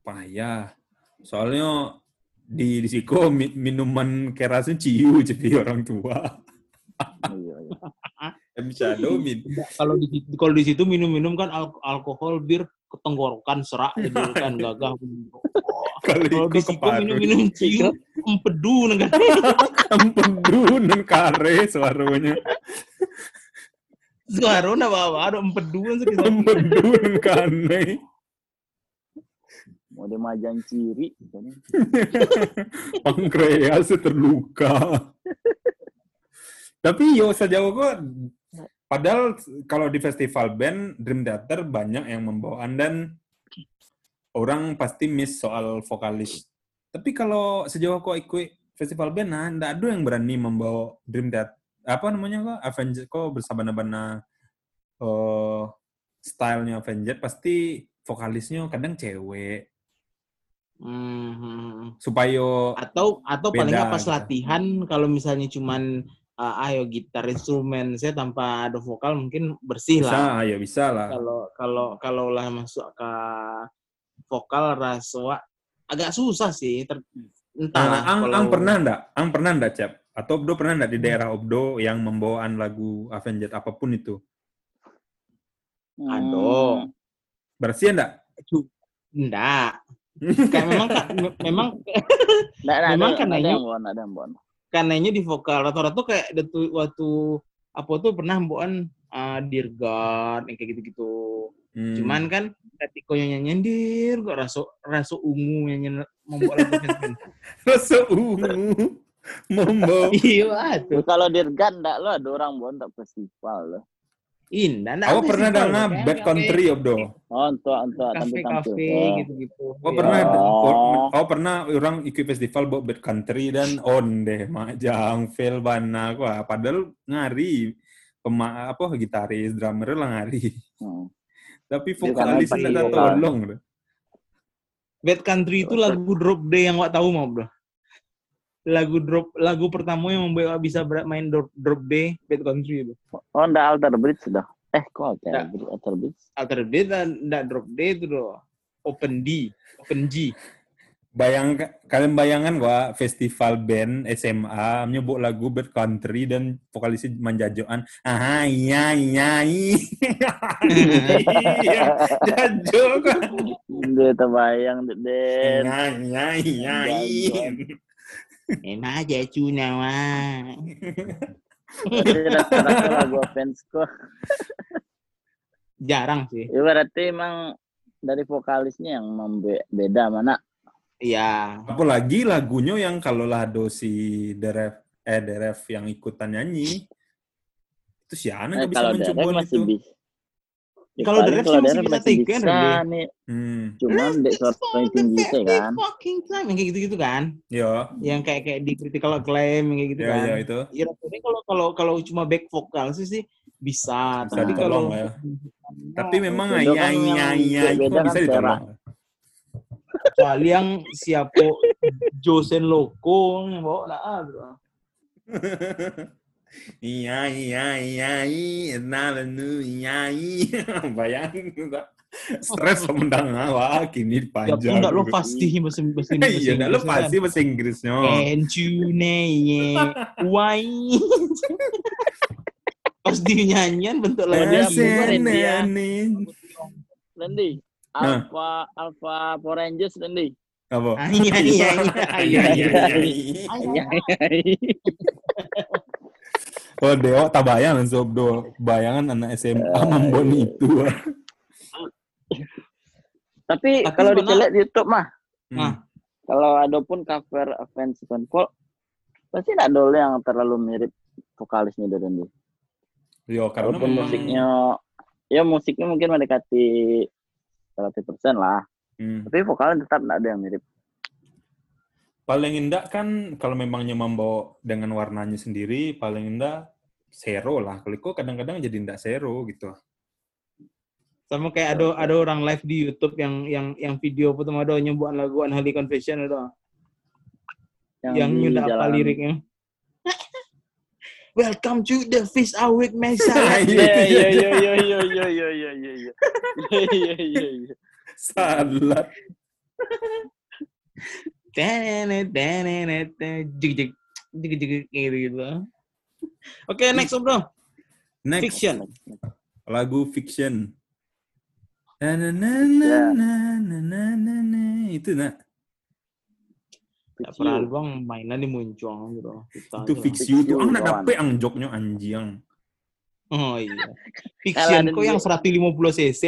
payah. Soalnya di di Siko mi- minuman kerasnya ciu jadi orang tua. iya, iya. M Shadow Min. Kalau di kalau di situ minum-minum kan al- alkohol bir ketenggorokan serak gitu kan gagah. Kalau di situ minum-minum cium empedu kan. Empedu nan kare suaranya. Suara na bawa ada empedu kan sekitar. Empedu nan kane. Mau dia majang ciri. Pankreas terluka. Tapi yo sejauh kok padahal kalau di festival band Dream Theater banyak yang membawaan dan orang pasti miss soal vokalis. Tapi kalau sejauh kok ikut festival band nah ndak ada yang berani membawa Dream Theater apa namanya kok Avenged kok bersabana-bana eh stylenya Avenged pasti vokalisnya kadang cewek Hmm. supaya Atau atau paling Beda nggak pas gitu. latihan kalau misalnya cuman uh, ayo gitar instrumen saya tanpa ada vokal mungkin bersih bisa lah. ya bisa lah Kalau kalau kalau lah masuk ke vokal rasa agak susah sih. Ter, entah Nah, lah, ang, kalau- ang pernah ndak? Ang pernah ndak, Cap? Atau Obdo pernah ndak di daerah Obdo yang membawaan lagu Avenged apa pun itu? Ado. Bersih Enggak. Kayak memang kan- me- memang Nggak, nggak, Memang ada, kan ada yang bon, ada yang bon. karenanya di vokal rata-rata kayak waktu waktu apa tuh pernah mbok uh, dirgat yang kayak gitu-gitu. Hmm. Cuman kan ketika nyanyi dir kok rasa rasa ungu nyanyi membuat lagu rasa ungu membawa. Iya Lu tuh. kalau dirgan nggak lo ada orang bon tak festival lo. Indah. Aku pernah dengar kayak Bad kafe- Country, Obdo. Oh, untuk untuk tampil tampil. Kafe-kafe Oh. gitu-gitu. Oh pernah, Oh. oh, oh pernah orang ikut festival bawa Bad Country dan on deh, majang, fail bana, wah padahal ngari, pema apa gitaris, drummer lah ngari. Hmm. Tapi vokalis tidak tolong. Bad Country itu lagu Drop Day yang gak tahu mau bro. Lagu drop lagu pertama yang membuat bisa main drop, drop Day Bad Country itu. Oh, ndak alter bridge sudah. Eh, kok alter Nggak. bridge? Alter bridge. Alter dan dan drop Day itu doh. Open D, Open G. Bayang kalian bayangan gua festival band SMA nyebut lagu Bad Country dan vokalisnya manjajoan. Ah iya iya iya. Jajo kan. Dia terbayang Den. Iya iya iya. Enak aja cuna rata-rata lagu fans kok. Jarang sih. Ya berarti emang dari vokalisnya yang beda mana? Iya. Apalagi lagunya yang kalau lado si Deref eh Deref yang ikutan nyanyi itu si Ana Eh, bisa mencoba masih itu. bisa. Ya, Kalau Derek kalau sih masih bisa masih take, kan, bisa Randy? nih. Hmm, Cuman dek suara tinggi sih kan. Fucking time yang kayak gitu-gitu kan. ya, Yang kayak kayak di critical acclaim yang kayak gitu ya, kan. ya itu. Ya rasanya kalau kalau kalau cuma back vokal sih sih bisa. Bisa Tapi kalau ya. Tapi memang iya kan iya yang iya itu kan bisa ditolong. kecuali yang siapa Josen Loko yang bawa lah ah, bro. Iya iya iya iya nalu iya iya. Bayangin tak stres mendengar wah kini Ya panjang pun tak lo pasti bahasa bahasa iya dah lo Inggris pasti bahasa Inggrisnya. Can't you name why? Pas di nyanyian bentuk lagu dia nen. Randy, Hah? Alpha Alpha Power Rangers Randy. apa? Iya iya iya iya iya iya Iya, iya. oh dewa tak bayang sob do bayangan anak SMA memboni itu Tapi Tapi kalau dilihat di YouTube mah, Nah. kalau ada pun cover Avenged Sevenfold, pasti ada dulu yang terlalu mirip vokalisnya dari yo karena Walaupun memang musiknya, ya musiknya mungkin mendekati 100% lah. Hmm. Tapi vokalnya tetap nggak ada yang mirip. Paling indah kan kalau memangnya membawa dengan warnanya sendiri paling indah zero lah kalau kok kadang-kadang jadi indah zero gitu Sama kayak ada ada orang live di YouTube yang yang yang video pertama ada nyebut lagu Unholy Confession ada. Yang di nyudah apa liriknya. Welcome to the Fish Awake Mesa. Iya iya iya iya iya iya iya iya iya iya iya iya iya. salah Tenet, tenet, tenet, jig jig jig jig gitu gitu. Oke, next bro. Next. Fiction. Lagu Fiction. Na na na na Ya. na na na na na. Itu nak. Tak pernah bang mainan di muncul bro. Itu. Fix tuh. You, Ang nak kawan. dapet ang joknya anjing. Oh iya. Fiction kok yang di- 150 cc.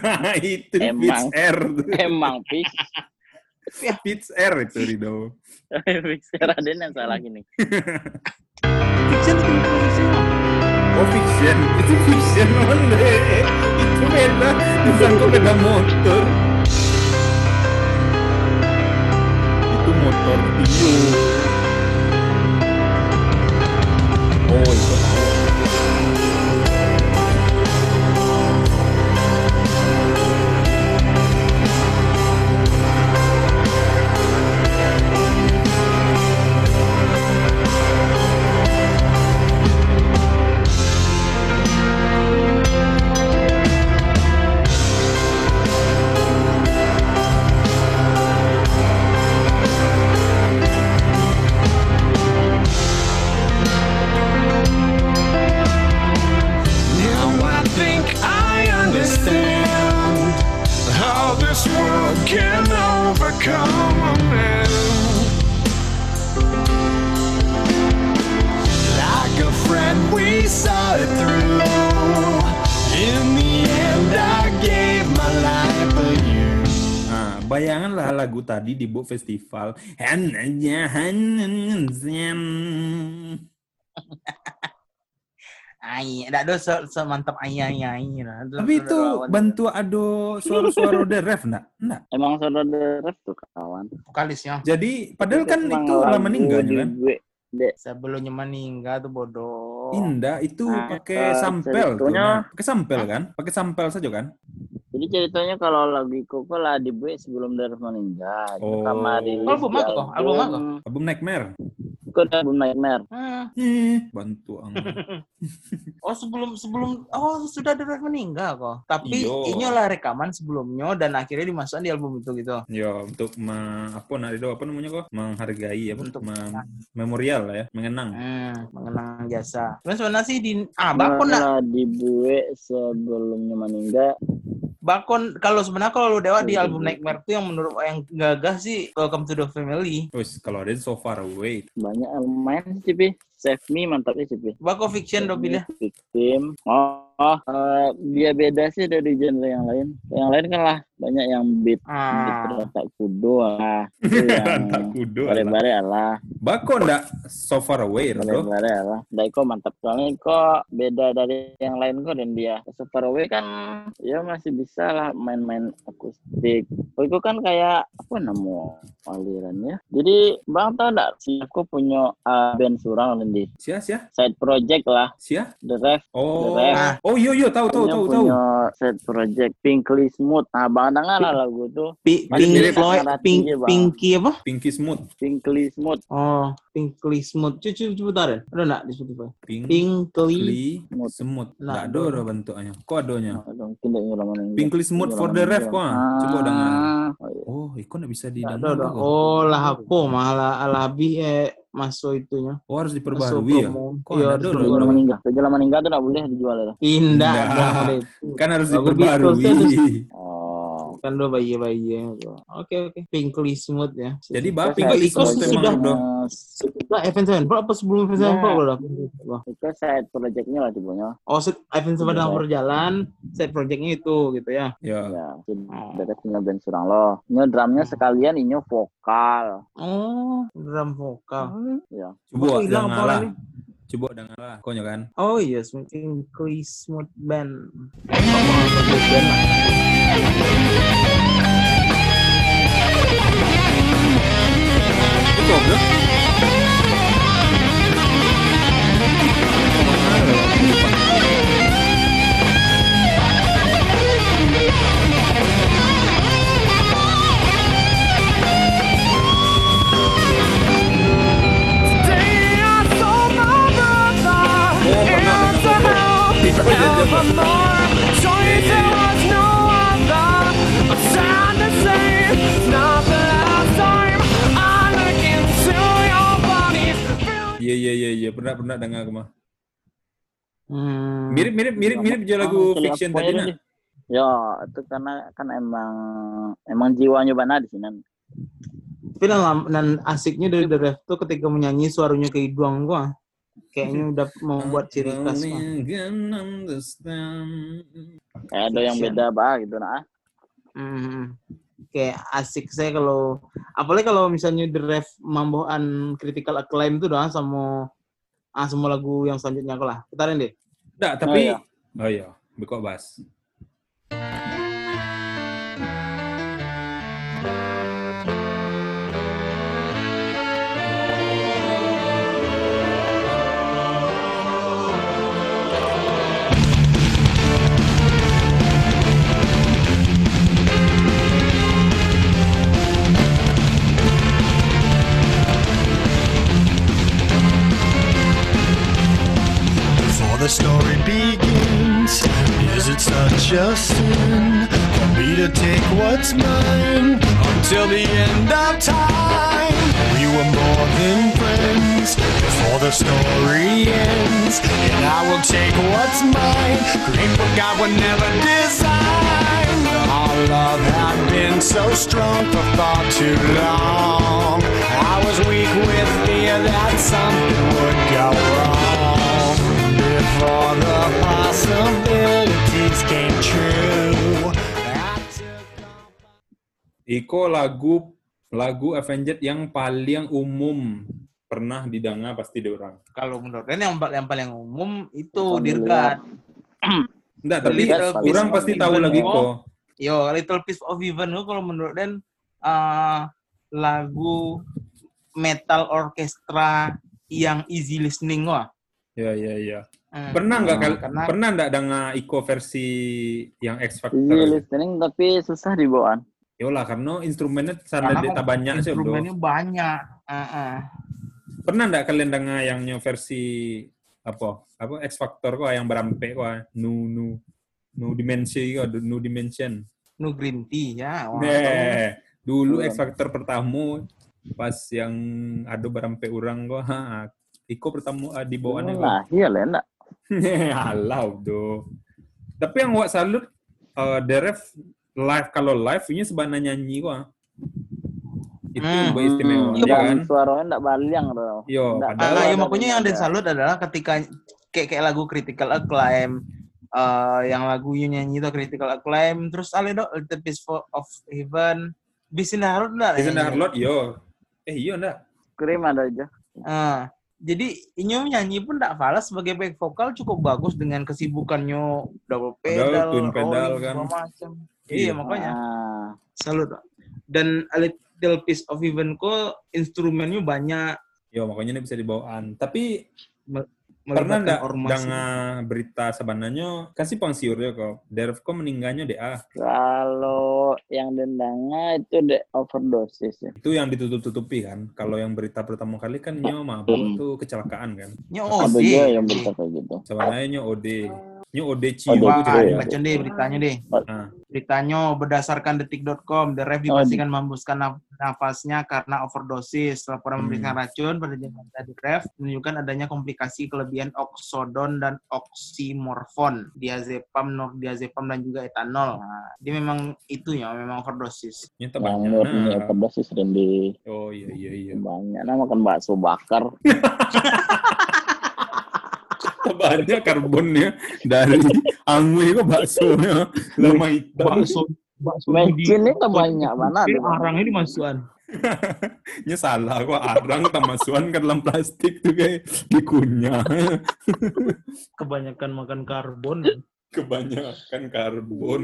Nah, itu Emang. R. Emang fix. Fitz R itu Rido. fix Raden yang salah gini. Fiction itu 50 cc. Oh fiction, itu fiction only. Itu beda, disangka beda motor. Itu motor Tio. Book Festival. Ai, enggak ada se semantap ai ai ai lah. Tapi itu bantu ado suara-suara The Ref enggak? Enggak. Emang saudara ref tuh kawan. vokalisnya Jadi padahal kan itu lama lagu meninggal kan? sebelumnya meninggal tuh bodoh. Indah itu Ah, pakai sampel tuh. Nah. Pakai sampel kan? Pakai sampel saja kan? Jadi ceritanya kalau lagu Koko lah dibuat sebelum Darif meninggal. Oh. Rilis Album di apa kok? Album apa? Album Nightmare. Ada album Nightmare. Hmm. Eh, bantu ang. Oh sebelum sebelum oh sudah ada meninggal kok. Tapi Iyo. ini lah rekaman sebelumnya dan akhirnya dimasukkan di album itu gitu. Ya, untuk me, apa nak itu apa namanya kok? Menghargai apa? Untuk Me- memorial lah ya, mengenang. Hmm, mengenang jasa. Terus sebenarnya sih di ah Nah, bakon nak lah dibuat sebelumnya meninggal. Bakon kalau sebenarnya kalau lu dewa di album. Nightmare tuh yang menurut yang gagah sih Welcome to the Family. Wis, kalau ada so far away. Banyak elemen sih, Pi. Save Me mantapnya sih, Pi. Bako Fiction do pilih. Victim. Oh, oh eh, dia beda sih dari genre yang lain. Yang lain kan lah banyak yang beat beat Ah. tak kudo lah. Tak kudo. lah. bare-bare lah. Bako ndak so far away, bro. Bare-bare lah. Daiko mantap soalnya kok beda dari yang lain kok dan dia. Super Away kan ya masih bisa lah main-main akustik. Oh, itu kan kayak apa nama alirannya. Jadi Bang tau enggak sih aku punya uh, band surang nanti Sia, sia, side project lah sia. The Ref Oh, Keren. oh iya iya tahu tahu tahu tahu. punya side project Pinkly Smooth. Nah, Dengar lah lagu tuh Pink mirip Floyd, Pink. Pinky apa? Pinky Smooth. Pinkly Smooth. Oh, Pinkly Smooth. Cucu coba tarik. Ada enggak di Spotify? Pink Pinkly Smooth. Smooth. Nggak ada orang bentuknya. Kok adanya? Pinkly Smooth for the ref kok. Coba dengar. Ah, oh iya. Oh, ikut nggak bisa Nggak ada, didengar. ada. kok. Oh, lah apa? Malah alabi eh masuk itunya. Oh, harus diperbarui ya? Kok Iya, ada harus orang? Meninggal. Sejalan meninggal tuh nggak boleh dijual ya. Indah, itu. Kan harus diperbarui. Oh. Kan lo bayi-bayi gitu. Oke, oke. Pinkly Smooth ya. Jadi Iko, Pinkly Smooth sudah sudah Event Sevenfold apa sebelum Event Nah. Sevenfold udah? Itu side projectnya lah tibanya. Oh, set Event Sevenfold Iya. yang berjalan, set projectnya itu gitu ya. Ya. Ya, dari punya band surang loh. Ini drumnya sekalian ini vokal. Oh, drum vokal. Ya. Coba Oh, hilang apa? Coba dengar lah. Konyo kan. Oh iya, Pinkly Smooth Band. Itu. Today Iya iya iya iya pernah pernah dengar aku mah. Hmm. Mirip mirip mirip mirip juga lagu Cili fiction tadi nak. Ya, itu karena kan emang emang jiwanya Bana di sini. Tapi dan, dan asiknya dari The Ref tuh ketika menyanyi suaranya ke hidung gua. Kayaknya udah mau buat ciri khas. Kayak ada yang beda bah gitu nah. Hmm. Kayak asik saya kalau apalagi kalau misalnya The Ref mamboan critical acclaim tuh dah sama ah semua lagu yang selanjutnya aku lah. Putarin deh. Enggak, tapi iya. oh iya, bekok bas. The story begins, is it such a sin for me to take what's mine until the end of time? We were more than friends before the story ends, and I will take what's mine. Great what God would never design. Our love had been so strong for far too long. I was weak with fear that something would go wrong Iko lagu lagu Avenged yang paling umum pernah didengar pasti di orang. Kalau menurut Dan yang, yang paling umum itu. Dirgat. Enggak, tapi orang pasti tahu lagi kok. kok. Yo, Little Piece of Heaven itu kalau menurut Dan uh, lagu metal orkestra yang easy listening wah. Ya, ya, ya. Hmm. Pernah nggak kal- Karena- pernah nggak dengar Iko versi yang X Factor? Easy listening tapi susah dibawaan. Yolah, karena instrumennya sana data banyak sih, instrumennya banyak. Heeh. Pernah nggak kalian dengar yang versi apa? Apa X Factor kok yang berampe kok nu nu nu dimensi kok, nu dimension. Nu green tea ya. Wah, dulu X Factor pertama pas yang ada berampe orang kok, Iko pertama di bawaannya kok. Nah, iya lah enggak. Alah, do. Tapi yang wak salut uh, Deref live kalau live ini sebenarnya nyanyi kok. Itu Hmm, hmm, istimewa hmm. Cuman kan. suaranya enggak baliang tuh. Yo, Nggak- padahal Ah, ya makanya yang ada. Dan salut adalah ketika kayak kayak lagu Critical Acclaim eh, yang lagunya nyanyi itu Critical Acclaim terus ale dok The Piece for- of Heaven Bisin Harut enggak? That Harlot? Yo. Eh, iya enggak? Krim ada aja. Ah, jadi Inyo nyanyi pun enggak falas sebagai back vokal cukup bagus dengan kesibukannya double Pedal, twin pedal rolling, kan. macam. Iya. Iya, makanya Ah, salut. Dan A Little Piece of Heaven kok instrumennya banyak Yo, makanya ini bisa dibawaan. Tapi pernah enggak dengar berita sebenarnya kasih pangsiur ya kok. Deref kok meninggalnya DA. kalau yang dendangnya itu de overdosis ya. Itu yang ditutup-tutupi kan. Kalau yang berita pertama kali kan nyo mabuk Hmm. itu kecelakaan kan. Ada OD. juga yang berita kayak gitu. Sebenarnya nyo OD. Nyo OD Cio OD Wah, itu Cio, juga. ya. baca deh beritanya deh. Beritanya berdasarkan detik.com, The Ref Oh, dipastikan menghembuskan naf- nafasnya karena overdosis. Laporan Hmm. memberikan racun pada jabatan The Ref menunjukkan adanya komplikasi kelebihan oksodon dan oksimorfon, diazepam, nordiazepam dan juga etanol. Nah, dia memang itu ya, memang overdosis. Nyata Yang banyak. ini Nah. overdosis sering di Oh iya iya iya. banyak. Nah makan bakso bakar. Banyak karbonnya dari angwe kok baksonya lama hitam. Bakso, bakso Mecinnya banyak banget. arangnya dimasukan. Nya salah kok arang tamasuan ke dalam plastik tuh kayak dikunyah. Kebanyakan makan karbon. Kebanyakan karbon.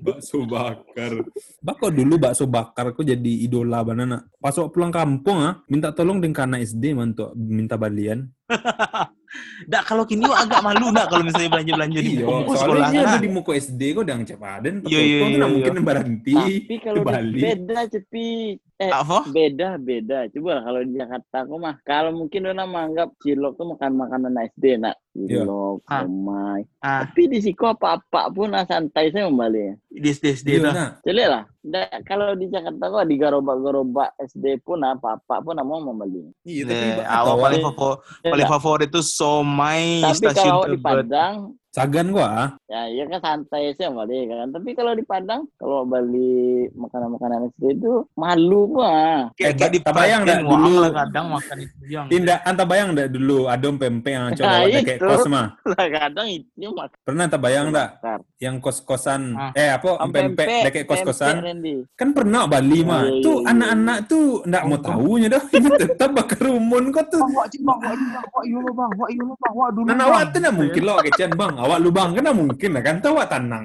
Bakso bakar. Bako dulu bakso bakar kok jadi idola banana. Pas waktu pulang kampung ah, minta tolong dengan kana SD mantu minta balian. Dak kalau kini agak malu dak kalau misalnya belanja-belanja di Iya, soalnya sekolah. nah. ada di muka SD kok udah cepaden. Iya, iya, Tuh iya, nggak iya. mungkin berhenti Tapi kalau ke di- Bali. beda cepi. Eh Apa? beda beda. Coba kalau di Jakarta aku mah kalau mungkin orang menganggap cilok tuh makan makanan SD nak. Iya. Cilok, Ah. somai. Ah, Tapi di Siko apa-apa pun ah, santai saya kembali. di SD SD Iya, nah. Jadi lah, kalau di Jakarta kok di gerobak-gerobak SD pun apa-apa pun mau membeli. Iya, tapi Eh, awal paling favorit Ya paling favorit itu som Tapi stasiun kalau di. Padang, Sagan gua. ah. ya iya kan santai sih Bali kan. Tapi kalau di Padang, kalau beli makanan-makanan SD itu malu gua. Kayak, Eh, kayak di tak bayang dah dulu. kadang makan itu yang. Tindak, anta bayang dah dulu adom pempek yang coba Nah, kayak kos mah. Lah kadang itu makan. Pernah tak bayang tak bakar. yang kos-kosan Ah. eh apa pempek dekat kos-kosan kan pernah Bali mah Iya, iya, tuh iya. anak-anak tuh ndak mau tahunya dah tetap bakar rumun kok tuh Bang, wak cik bang, wak dulu bang, wak bang, wak lo bang, wak dulu Nah, bang. awak tuh mungkin lo kecian bang. Awak lu bang kan nak mungkin lah kan. Tahu awak tenang.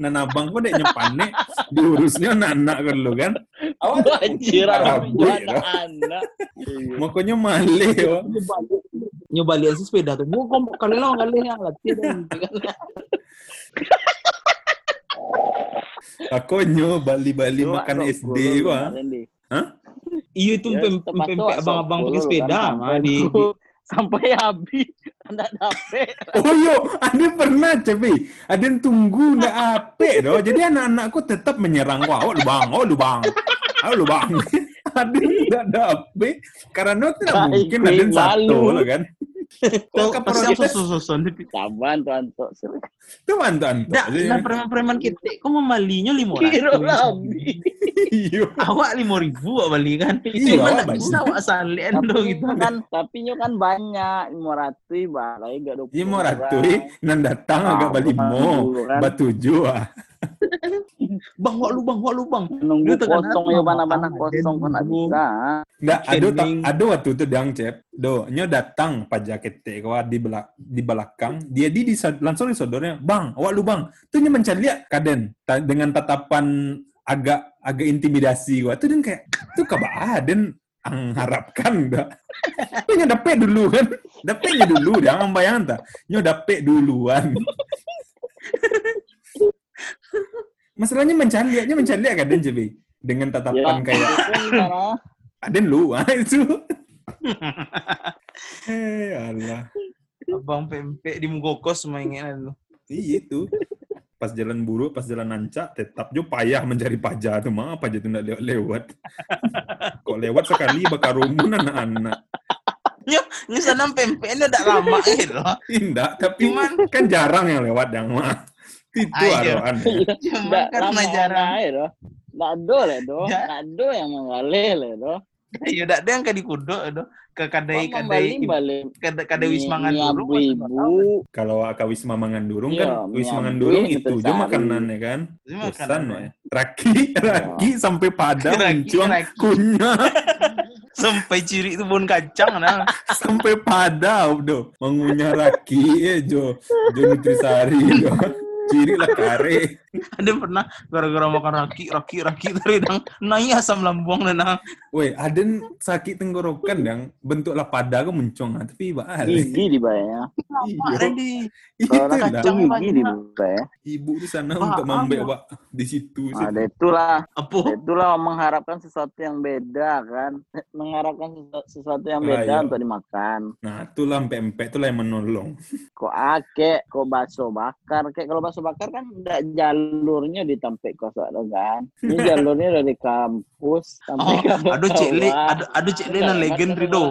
Nah, abang kok dek nyepanek diurusnya anak-anak kan lu kan. Awak Anjir, Rabu, ya. anak-anak. Iya. Makanya male. wak. Nyobalian si sepeda tuh. Gua kompok kali lo kali yang latih dan Akonyo Bali-Bali makan SD gua. Randy. Iya itu Ya, pempek abang-abang pakai dulu sepeda kan, mah di- sampai habis anda dapet Oh yo, ada pernah cepi. Ada yang tunggu ndak ape doh. Jadi anak-anakku tetap menyerang gua. Oh lu bang, oh lu bang. Oh lu bang. ada yang ndak ape karena tidak mungkin ada yang satu lah kan. Tuh, Kok yang susun di saban tuh anto itu mantan. Dah, lah preman-preman kita, kok memalinya lima kira ratus. habis Iya. Awak lima ribu awak beli kan? Iya, banyak. bisa awak salian lo gitu. kan tapi nyo kan banyak lima ratus balai gak dua Iya mau ratui, nan datang agak Ah, balik bukan mo, dulu kan. Bang, wak lu bang, wak lu bang. nunggu kosong ya mana-mana kosong kan bisa? Nggak, ada ada waktu itu dang cep, do, nyo datang pajak kete kau di belak di belakang, dia di, di langsung disodornya, bang, awak lu bang, tuh nyo mencari lihat kaden ta- dengan tatapan agak agak intimidasi gua, tuh dan kayak tuh kaba aden mengharapkan dah. Tuh nyo dapet dulu kan, dapetnya dulu, jangan bayangin tak, nyo dapet duluan. Masalahnya mencari lihatnya mencari lihat kaden cepi dengan ya tatapan kayak itu kan karena Aden lu ah itu. eh Allah. Abang pempek di Mugokos mainan lu. Iya itu. Pas jalan buruk, pas jalan nancak, tetap jo payah mencari paja tuh mah paja tuh nggak lewat. Kok lewat sekali bakar rumun anak-anak. Ini sana pempeknya udah lama gitu. Tidak, tapi Cuman- kan jarang yang lewat yang mah. Itu aroan. Cuma nggak karena lama jarang. aja nggak lah doh Ya. nggak yang mengalir lah doh Ya udah ada yang ke di kudo itu ke kadai kadai kadai kadai wisma Ngandurung. ibu-ibu Kalau Aka Wisma Mangandurung Iya, kan, mie Wisma yang itu jo tersari. makanan ya kan. Makanan, ya. Raki, raki sampai pada Raki, muncung raki. kunyah. Sampai ciri itu bon kacang nah. sampai pada udah mengunyah raki eh jo jo nutrisari jo ciri lah kare Ada pernah gara-gara makan raki raki raki tadi dang naik asam lambung dan nang Woi, ada sakit tenggorokan yang bentuk lah pada ke muncung ah, tapi bahal. gigi di bawahnya Iya. Itu kacang Kacang gigi di bawah ya Ibu di sana untuk membek apa? wak di situ. ada itulah Apa? itulah mengharapkan sesuatu yang beda kan mengharapkan sesu- sesuatu yang beda iya. untuk dimakan Nah, itulah empek-empek itulah yang menolong. kok ake kok bakso bakar kayak kalau bakso bakar kan enggak jalurnya di Tampek Kosok lo kan ini jalurnya dari kampus sampai Oh, ke aduh cek le, aduh aduh cek le yang legend Rido.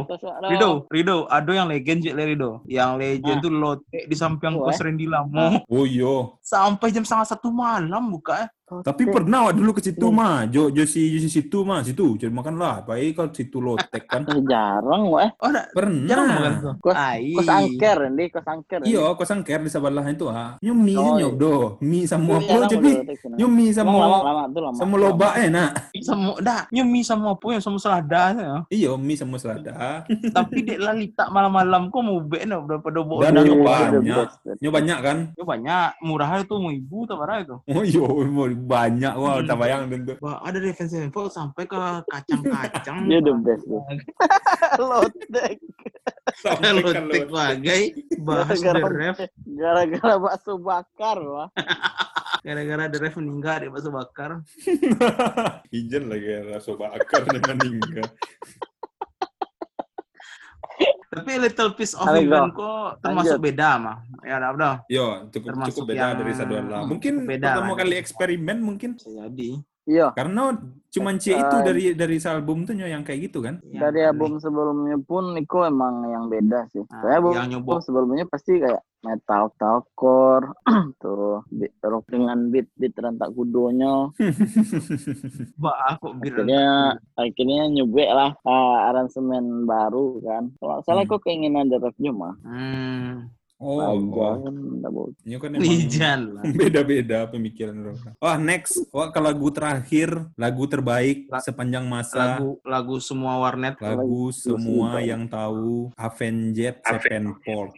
Rido, Rido, ada yang legend cek le Rido. Yang legend Ah. tuh lotek di samping Oh, kos eh. Randy Lamo. Oh iya. Sampai jam setengah satu malam buka. eh. Tapi pernah wak dulu ke situ mah, jo jo si jo si situ mah, situ jadi makan lah. Baik kalau situ lotek kan. Jarang weh Oh, Pernah. jarang makan tuh. kos kos angker ini kos angker. Iya, kau sangker di sebelah itu ah. Nyo mie Oh, nyo iya. do, mie sama Itu apa jadi? Nyo mie sama lama lama lama sama loba enak. Sama dah, nyemi sama apa yang sama selada ya. Iya, mie sama selada. Tapi dek lalita malam-malam kok mau be no daripada bawa Dan dan nyo Iya, banyak. the best. Nyo banyak kan? Ya banyak, murah itu mau ibu tak itu. Oh iya, mau banyak wah, tak bayang tentu. Wah, ada defense info sampai ke kacang-kacang. dia the best tuh lotek Sampai Lotek lot. bagai bahas the Gara-gara- ref. gara-gara bakso bakar wah Gara-gara the ref meninggal di bakso bakar. Ijen lagi rasa bakar dengan meninggal. Tapi Little Piece of Heaven kok termasuk Lanjut. beda mah. Ya udah udah. Yo, cukup Termasuk cukup beda yang- dari Saduala. Mungkin beda pertama lah. kali eksperimen mungkin. Jadi. Iya, Karena cuman C itu dari dari album tuh Nyo, yang kayak gitu kan. Yang dari album sebelumnya pun Niko emang yang beda sih. Nah, Saya album yang nyoba. sebelumnya pasti kayak metal, metalcore, tuh beat, rock dengan beat beat rentak kudonya. Bah, kok bir. Akhirnya akhirnya nyubek lah ah, aransemen baru kan. Kalau nggak salah Hmm. kok keinginan The Rock-nya mah. Hmm. Oh, Aja oh. kan kan emang beda-beda pemikiran orang. Wah, next. Wah, ke lagu terakhir, lagu terbaik La- sepanjang masa. Lagu lagu semua warnet. lagu semua yang tahu Avenged Sevenfold.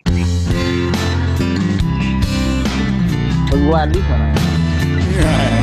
Gua Adi mana?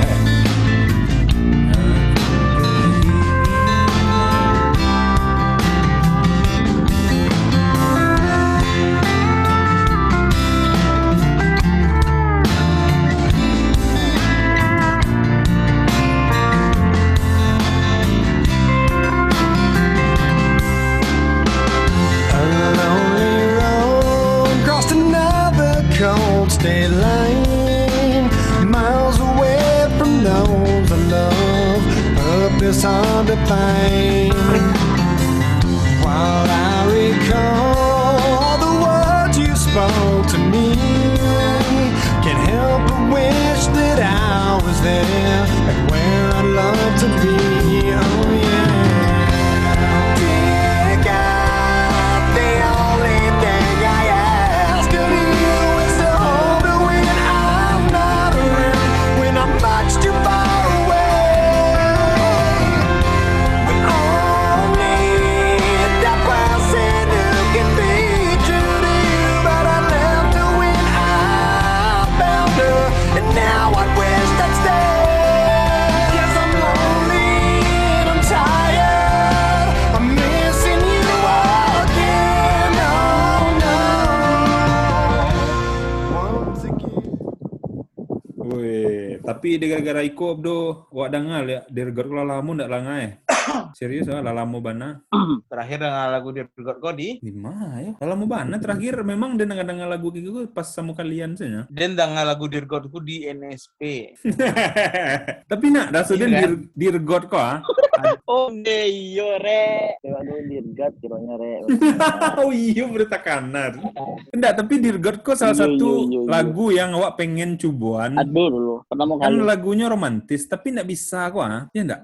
Tapi dia gara-gara Iko abdo, wak ya, dia regar kalau lama ndak langa eh. Serius ah, lah lama bana. Terakhir dengan lagu di God Godi. Lima ya. Lah lama bana terakhir memang dia dengar-dengar lagu kayak gitu pas sama kalian saja. Dan dengan lagu di God ku di NSP. tapi nak, dah sudah Iya, dir dirgot kok ah. Oh iya re. Lewat dulu dirgat kiranya re. oh iya berita kanan. Enggak, tapi dirgot kok salah Iya, satu iya, iya, iya. lagu yang awak pengen cubuan. Aduh dulu. Pertama Kan lagunya romantis, tapi enggak bisa kok ah. Ya enggak?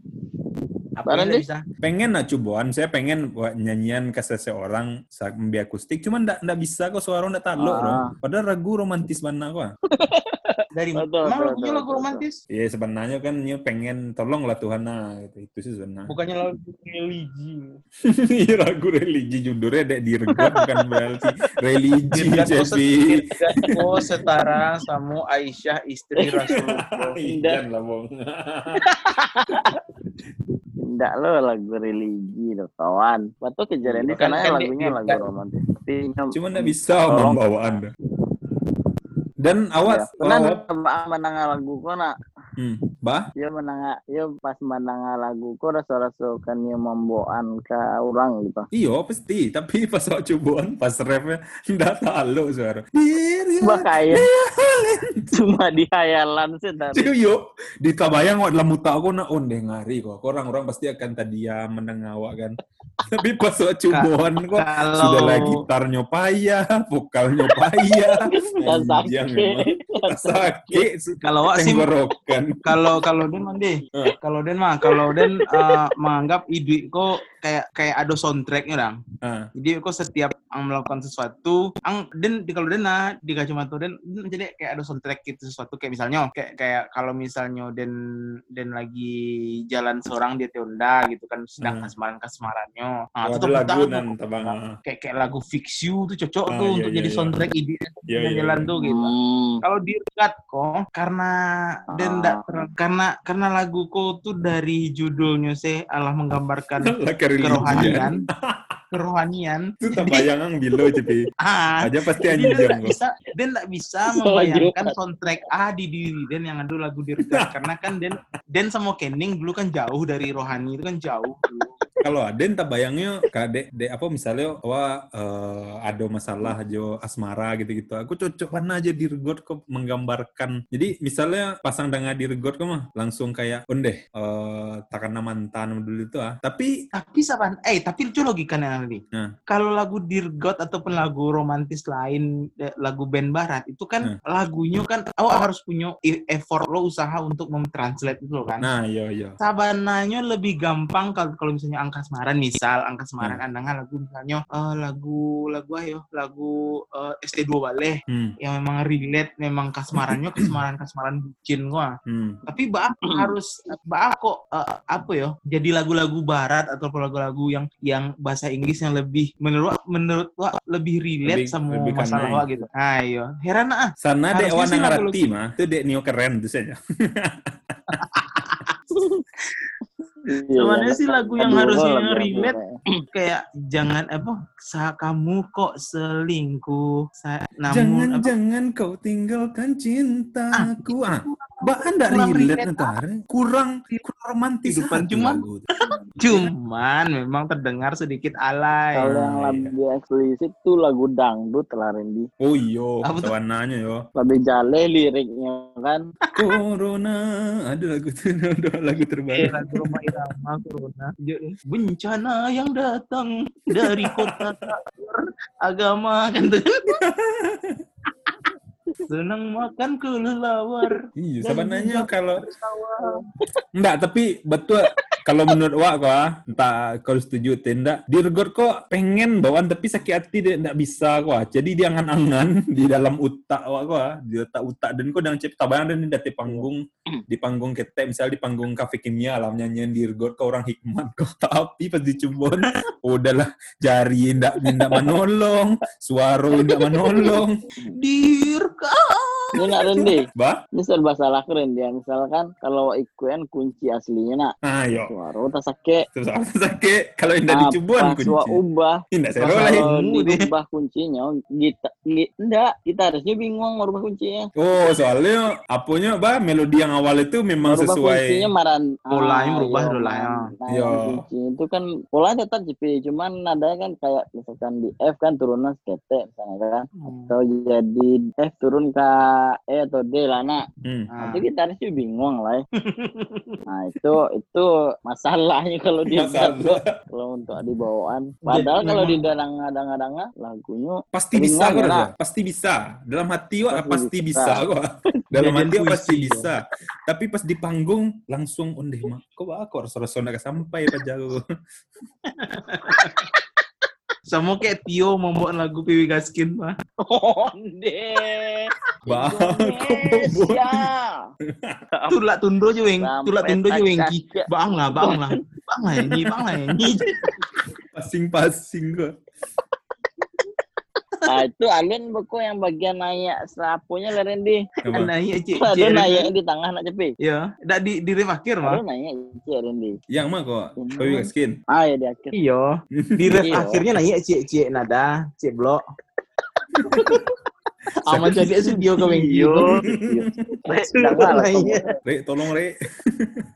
Apa Barang bisa? pengen nak cubuan saya pengen buat nyanyian ke seseorang sambil akustik cuman ndak ndak bisa kok suara ndak taluk Ah. loh. padahal lagu romantis mana kok Dari Betul, Emang betul, lagunya betul, lagu romantis? ya sebenarnya kan nyo pengen tolonglah Tuhan nah gitu itu sih sebenarnya Bukannya lagu religi. Iya, lagu religi judulnya dek dirgat bukan berarti religi set- Oh setara sama Aisyah istri Rasulullah. Ijan lah bong Tidak lo lagu religi lo kawan. Waktu kejadian di Kan- sana kan lagunya lagu kan- romantis. Cuman ndak bisa Tolong. membawa anda dan Ya, awas awak coba menang lagu kau nak? hmm, bah Ya menang, ya pas menang lagu kau rasa-rasa kan yang membawaan ke orang gitu. Iyo pasti, tapi pas awak cubuan pas refnya ndak taluk suara. Dirgat Bahaya. Cuma di hayalan sih tadi. Cuy, yuk, ditabayang wak dalam muta aku nak onde ngari kok. Kok Orang-orang pasti akan tadiam mendengar awak kan. Tapi pas wak cubohan kok Kalau sudah lah gitarnya payah, vokalnya payah. Sakit. Sakit. kalau wak sih Tenggorokan. Kalau Den. Eh. Kalau Den mah kalau Den eh, menganggap ide kok kayak kayak ada soundtracknya dong. Ah, Jadi kok setiap ang melakukan sesuatu, ang Den di kalau Den nah di kacamata Den, Den jadi kayak ada soundtrack gitu sesuatu kayak misalnya kayak kayak kalau misalnya Den Den lagi jalan seorang di Teonda gitu kan sedang Hmm. kasmaran kasmarannya. Nah, tetap lagu nan ah. kayak kayak lagu Fix You tuh cocok Ah, tuh iya, untuk iya, jadi iya. soundtrack ide Iya, iya, jalan iya. tuh gitu. Hmm. Kalau dirgat kok karena dan Ah. ndak ter- karena karena laguku tuh dari judulnya sih Allah menggambarkan. kerohanian. kerohanian. Itu tabayang ang bilo cepi. ah. Aja pasti jadi dia nggak bisa dia nggak bisa membayangkan soundtrack A di diri Dan yang ada lagu dirgat karena kan Den Den sama Kening dulu kan jauh dari rohani itu kan jauh dulu. Kalau ada tak bayangnya kayak dek dek apa misalnya wah eh, ada masalah jo asmara gitu-gitu aku cocok mana aja dirgot kok menggambarkan jadi misalnya pasang dengan dirgot kok mah langsung kayak ondeh eh takkan mantan dulu itu ah tapi Tapi saban, eh tapi lucu logikanya nanti. Nah. Kalau lagu Dirgot ataupun lagu romantis lain, eh, lagu band barat itu kan lagunya kan, oh harus punya effort lo usaha untuk mentranslate itu loh kan. nah yo yo Sabananya lebih gampang kalau kalau misalnya angka semaran misal angka semaran Hmm. andangan lagu misalnya eh, lagu lagu ayo lagu eh, ST2 Baleh hmm, yang memang relate memang kasmarannya kasmaran kasmaran bucin gua. Hmm. tapi bah harus bah kok eh, apa ya jadi lagu-lagu barat atau lagu-lagu yang yang bahasa Inggris yang lebih menurut menurut gua lebih relate Lebih- sama lebih masalah kanai. gua gitu. Ayo heran ah. Sana dek Harusnya warna ngerti mah. Itu dek neo keren tuh saja Iya, Sebenarnya iya. sih lagu yang Aduh, harusnya lagu- lagu relate kayak- kayak jangan apa sa kamu kok selingkuh sa, namun apa, Jangan-jangan kau tinggalkan cintaku. Ah, bah anda kurang relate ntar. Kurang kurang romantis hati cuman- itu. cuman memang terdengar sedikit alay Kalau Ah, yang iya. lebih eksplisit tuh lagu dangdut lah Randy. Oh iyo, Apa tuh? sawananya yo. Lebih jale liriknya kan. Corona, ada lagu ada lagu Eh, terbaru. lagu rumah irama corona bencana yang datang dari kota agama kan tuh senang makan kelelawar Iya, sebenarnya kalau enggak, tapi betul kalau menurut Wak kok, ah, entah kau setuju atau enggak, Dirgot kok pengen bawaan tapi sakit hati dia enggak bisa kok. ah. Jadi dia angan-angan di dalam utak Wak kok, ah. di otak utak dan kau dengan cipta bayang dan di panggung di panggung ketek misalnya di panggung kafe kimia lah nyanyian Dirgot kau orang hikmat kok tapi pas dicubon udahlah jari ndak ndak menolong suara ndak menolong oh, Ini nak Randy. bah Ini serba salah keren dia. Misalkan kalau ikuan kunci aslinya nak. ayo Suara tak sakit. terus apa sakit kalau Pas wa kunci ubah. ndak saya Ilmu dia. diubah kuncinya, kita, gi- enggak, kita harusnya bingung merubah kuncinya. Oh, soalnya apanya, bah, melodi yang awal itu memang merubah sesuai. kuncinya maran Polanya Ah, merubah iya, dulu lah, ya. Nah, Iya. kunci itu kan polanya tetap CP, cuman nadanya kan kayak misalkan di F kan turunan skete misalnya kan. Atau jadi F turun ke E atau D lah nak. Hmm. Ah. Itu kita harusnya bingung lah. ya. nah itu itu masalahnya kalau dia Masalah. kalau untuk di bawaan. Padahal Jadi kalau di danang-danang lagunya Pasti bisa kok, ya, nak? Pasti bisa. Dalam hati wak Pasti pasti bisa. bisa kok. Dalam hati pasti bisa. Tapi pas di panggung langsung ondeh mak. Kok rasa-rasa ndak sampai pak jago. sama kayak Tio membuat lagu Piwi Gaskin mah. Onde. Indonesia. tulak tundo aja weng. Tulak tundo wengki tak- bang lah bang lah. Bang. Lah ini bang lah ini Pasing-pasing kok. Nah, itu alien beko yang bagian naik sapunya lah Randy. Apa? naik cik Ada naik di tengah nak cepi. ya dak di di rem akhir mah Ada naik cik Randy. Yang mah kok. Kau juga skin. Ah ya di akhir. iyo di ref Iyo. akhirnya naik cik cik nada cik blok aman jadi studio ke wengki Iyo. Naik. Rek, tolong Rek.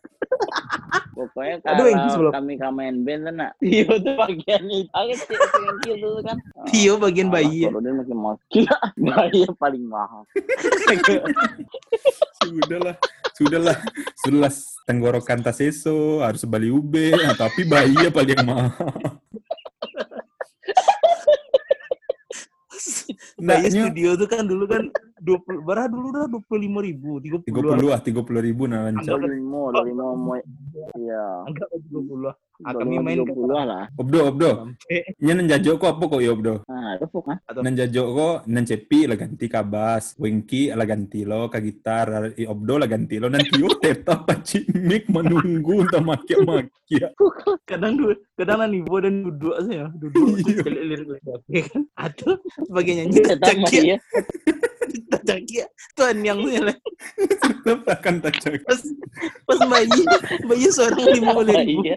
Pokoknya Aduh, yang sebelum- kalau kami kamain band tuh nak. Iyo tuh bagian itu. Aku cik yang gitu kan. Tio bagian bayi ya. Kalau dia makin mahal. Gila, bayi yang paling mahal. Sudahlah. Sudahlah. Sudahlah tenggorokan taseso harus bali ube. Nah, tapi bayi ya paling mahal. Bayi Ndaknya studio tuh kan dulu kan 20 berapa dulu dah 25 ribu 30 tiga puluh ah tiga puluh ribu nah lancar. Mau mau. Iya. anggap aja 20 ah, mau main ke 20 lah. Obdo, obdo. sampai Nya nan jajo ko apa kok ya obdo? Itu fuk ah. Nan jajo ko nan cepi lah ganti kabas, wengki lah ganti lo, ka gitar, i obdo lah ganti lo, nanti yo tetap paci mic menunggu untuk makia-makia. kadang dulu kadang nani bo dan duduk aja ya duduk Iya. lirik kan atau sebagai nyanyi Tetap caki masih ya. caki tuan yang tuh ya lah. Tetap akan tajak. pas pas bayi bayi seorang lima puluh ribu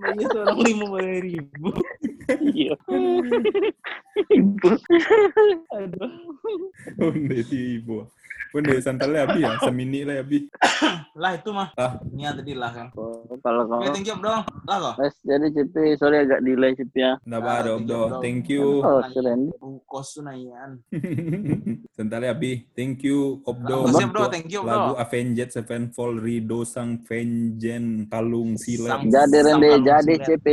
Iya. bayi seorang lima puluh ribu Iya. aduh Oh, ibu. Pun deh santai abi ya, semini lah abi. Lah itu mah. Ah. Ini tadi lah kan. Oh, kalau kau Oke, thank you Obdo. Lah kok. Guys, jadi CP, sorry agak delay CP ya. Nggak Ah, thank you, Obdo, Obdo. thank you. Oh, seren. Bungkos sunayan. Santai abi, thank you Obdo. Makasih, Obdo. untuk Thank you. Lagu Avenged Sevenfold Rido Sang Vengeance Kalung. Sang- Jadi Rende, jadi. CP.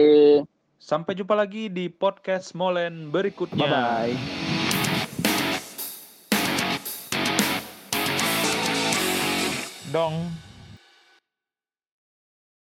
Sampai jumpa lagi di podcast Molen berikutnya. Bye-bye. Dong.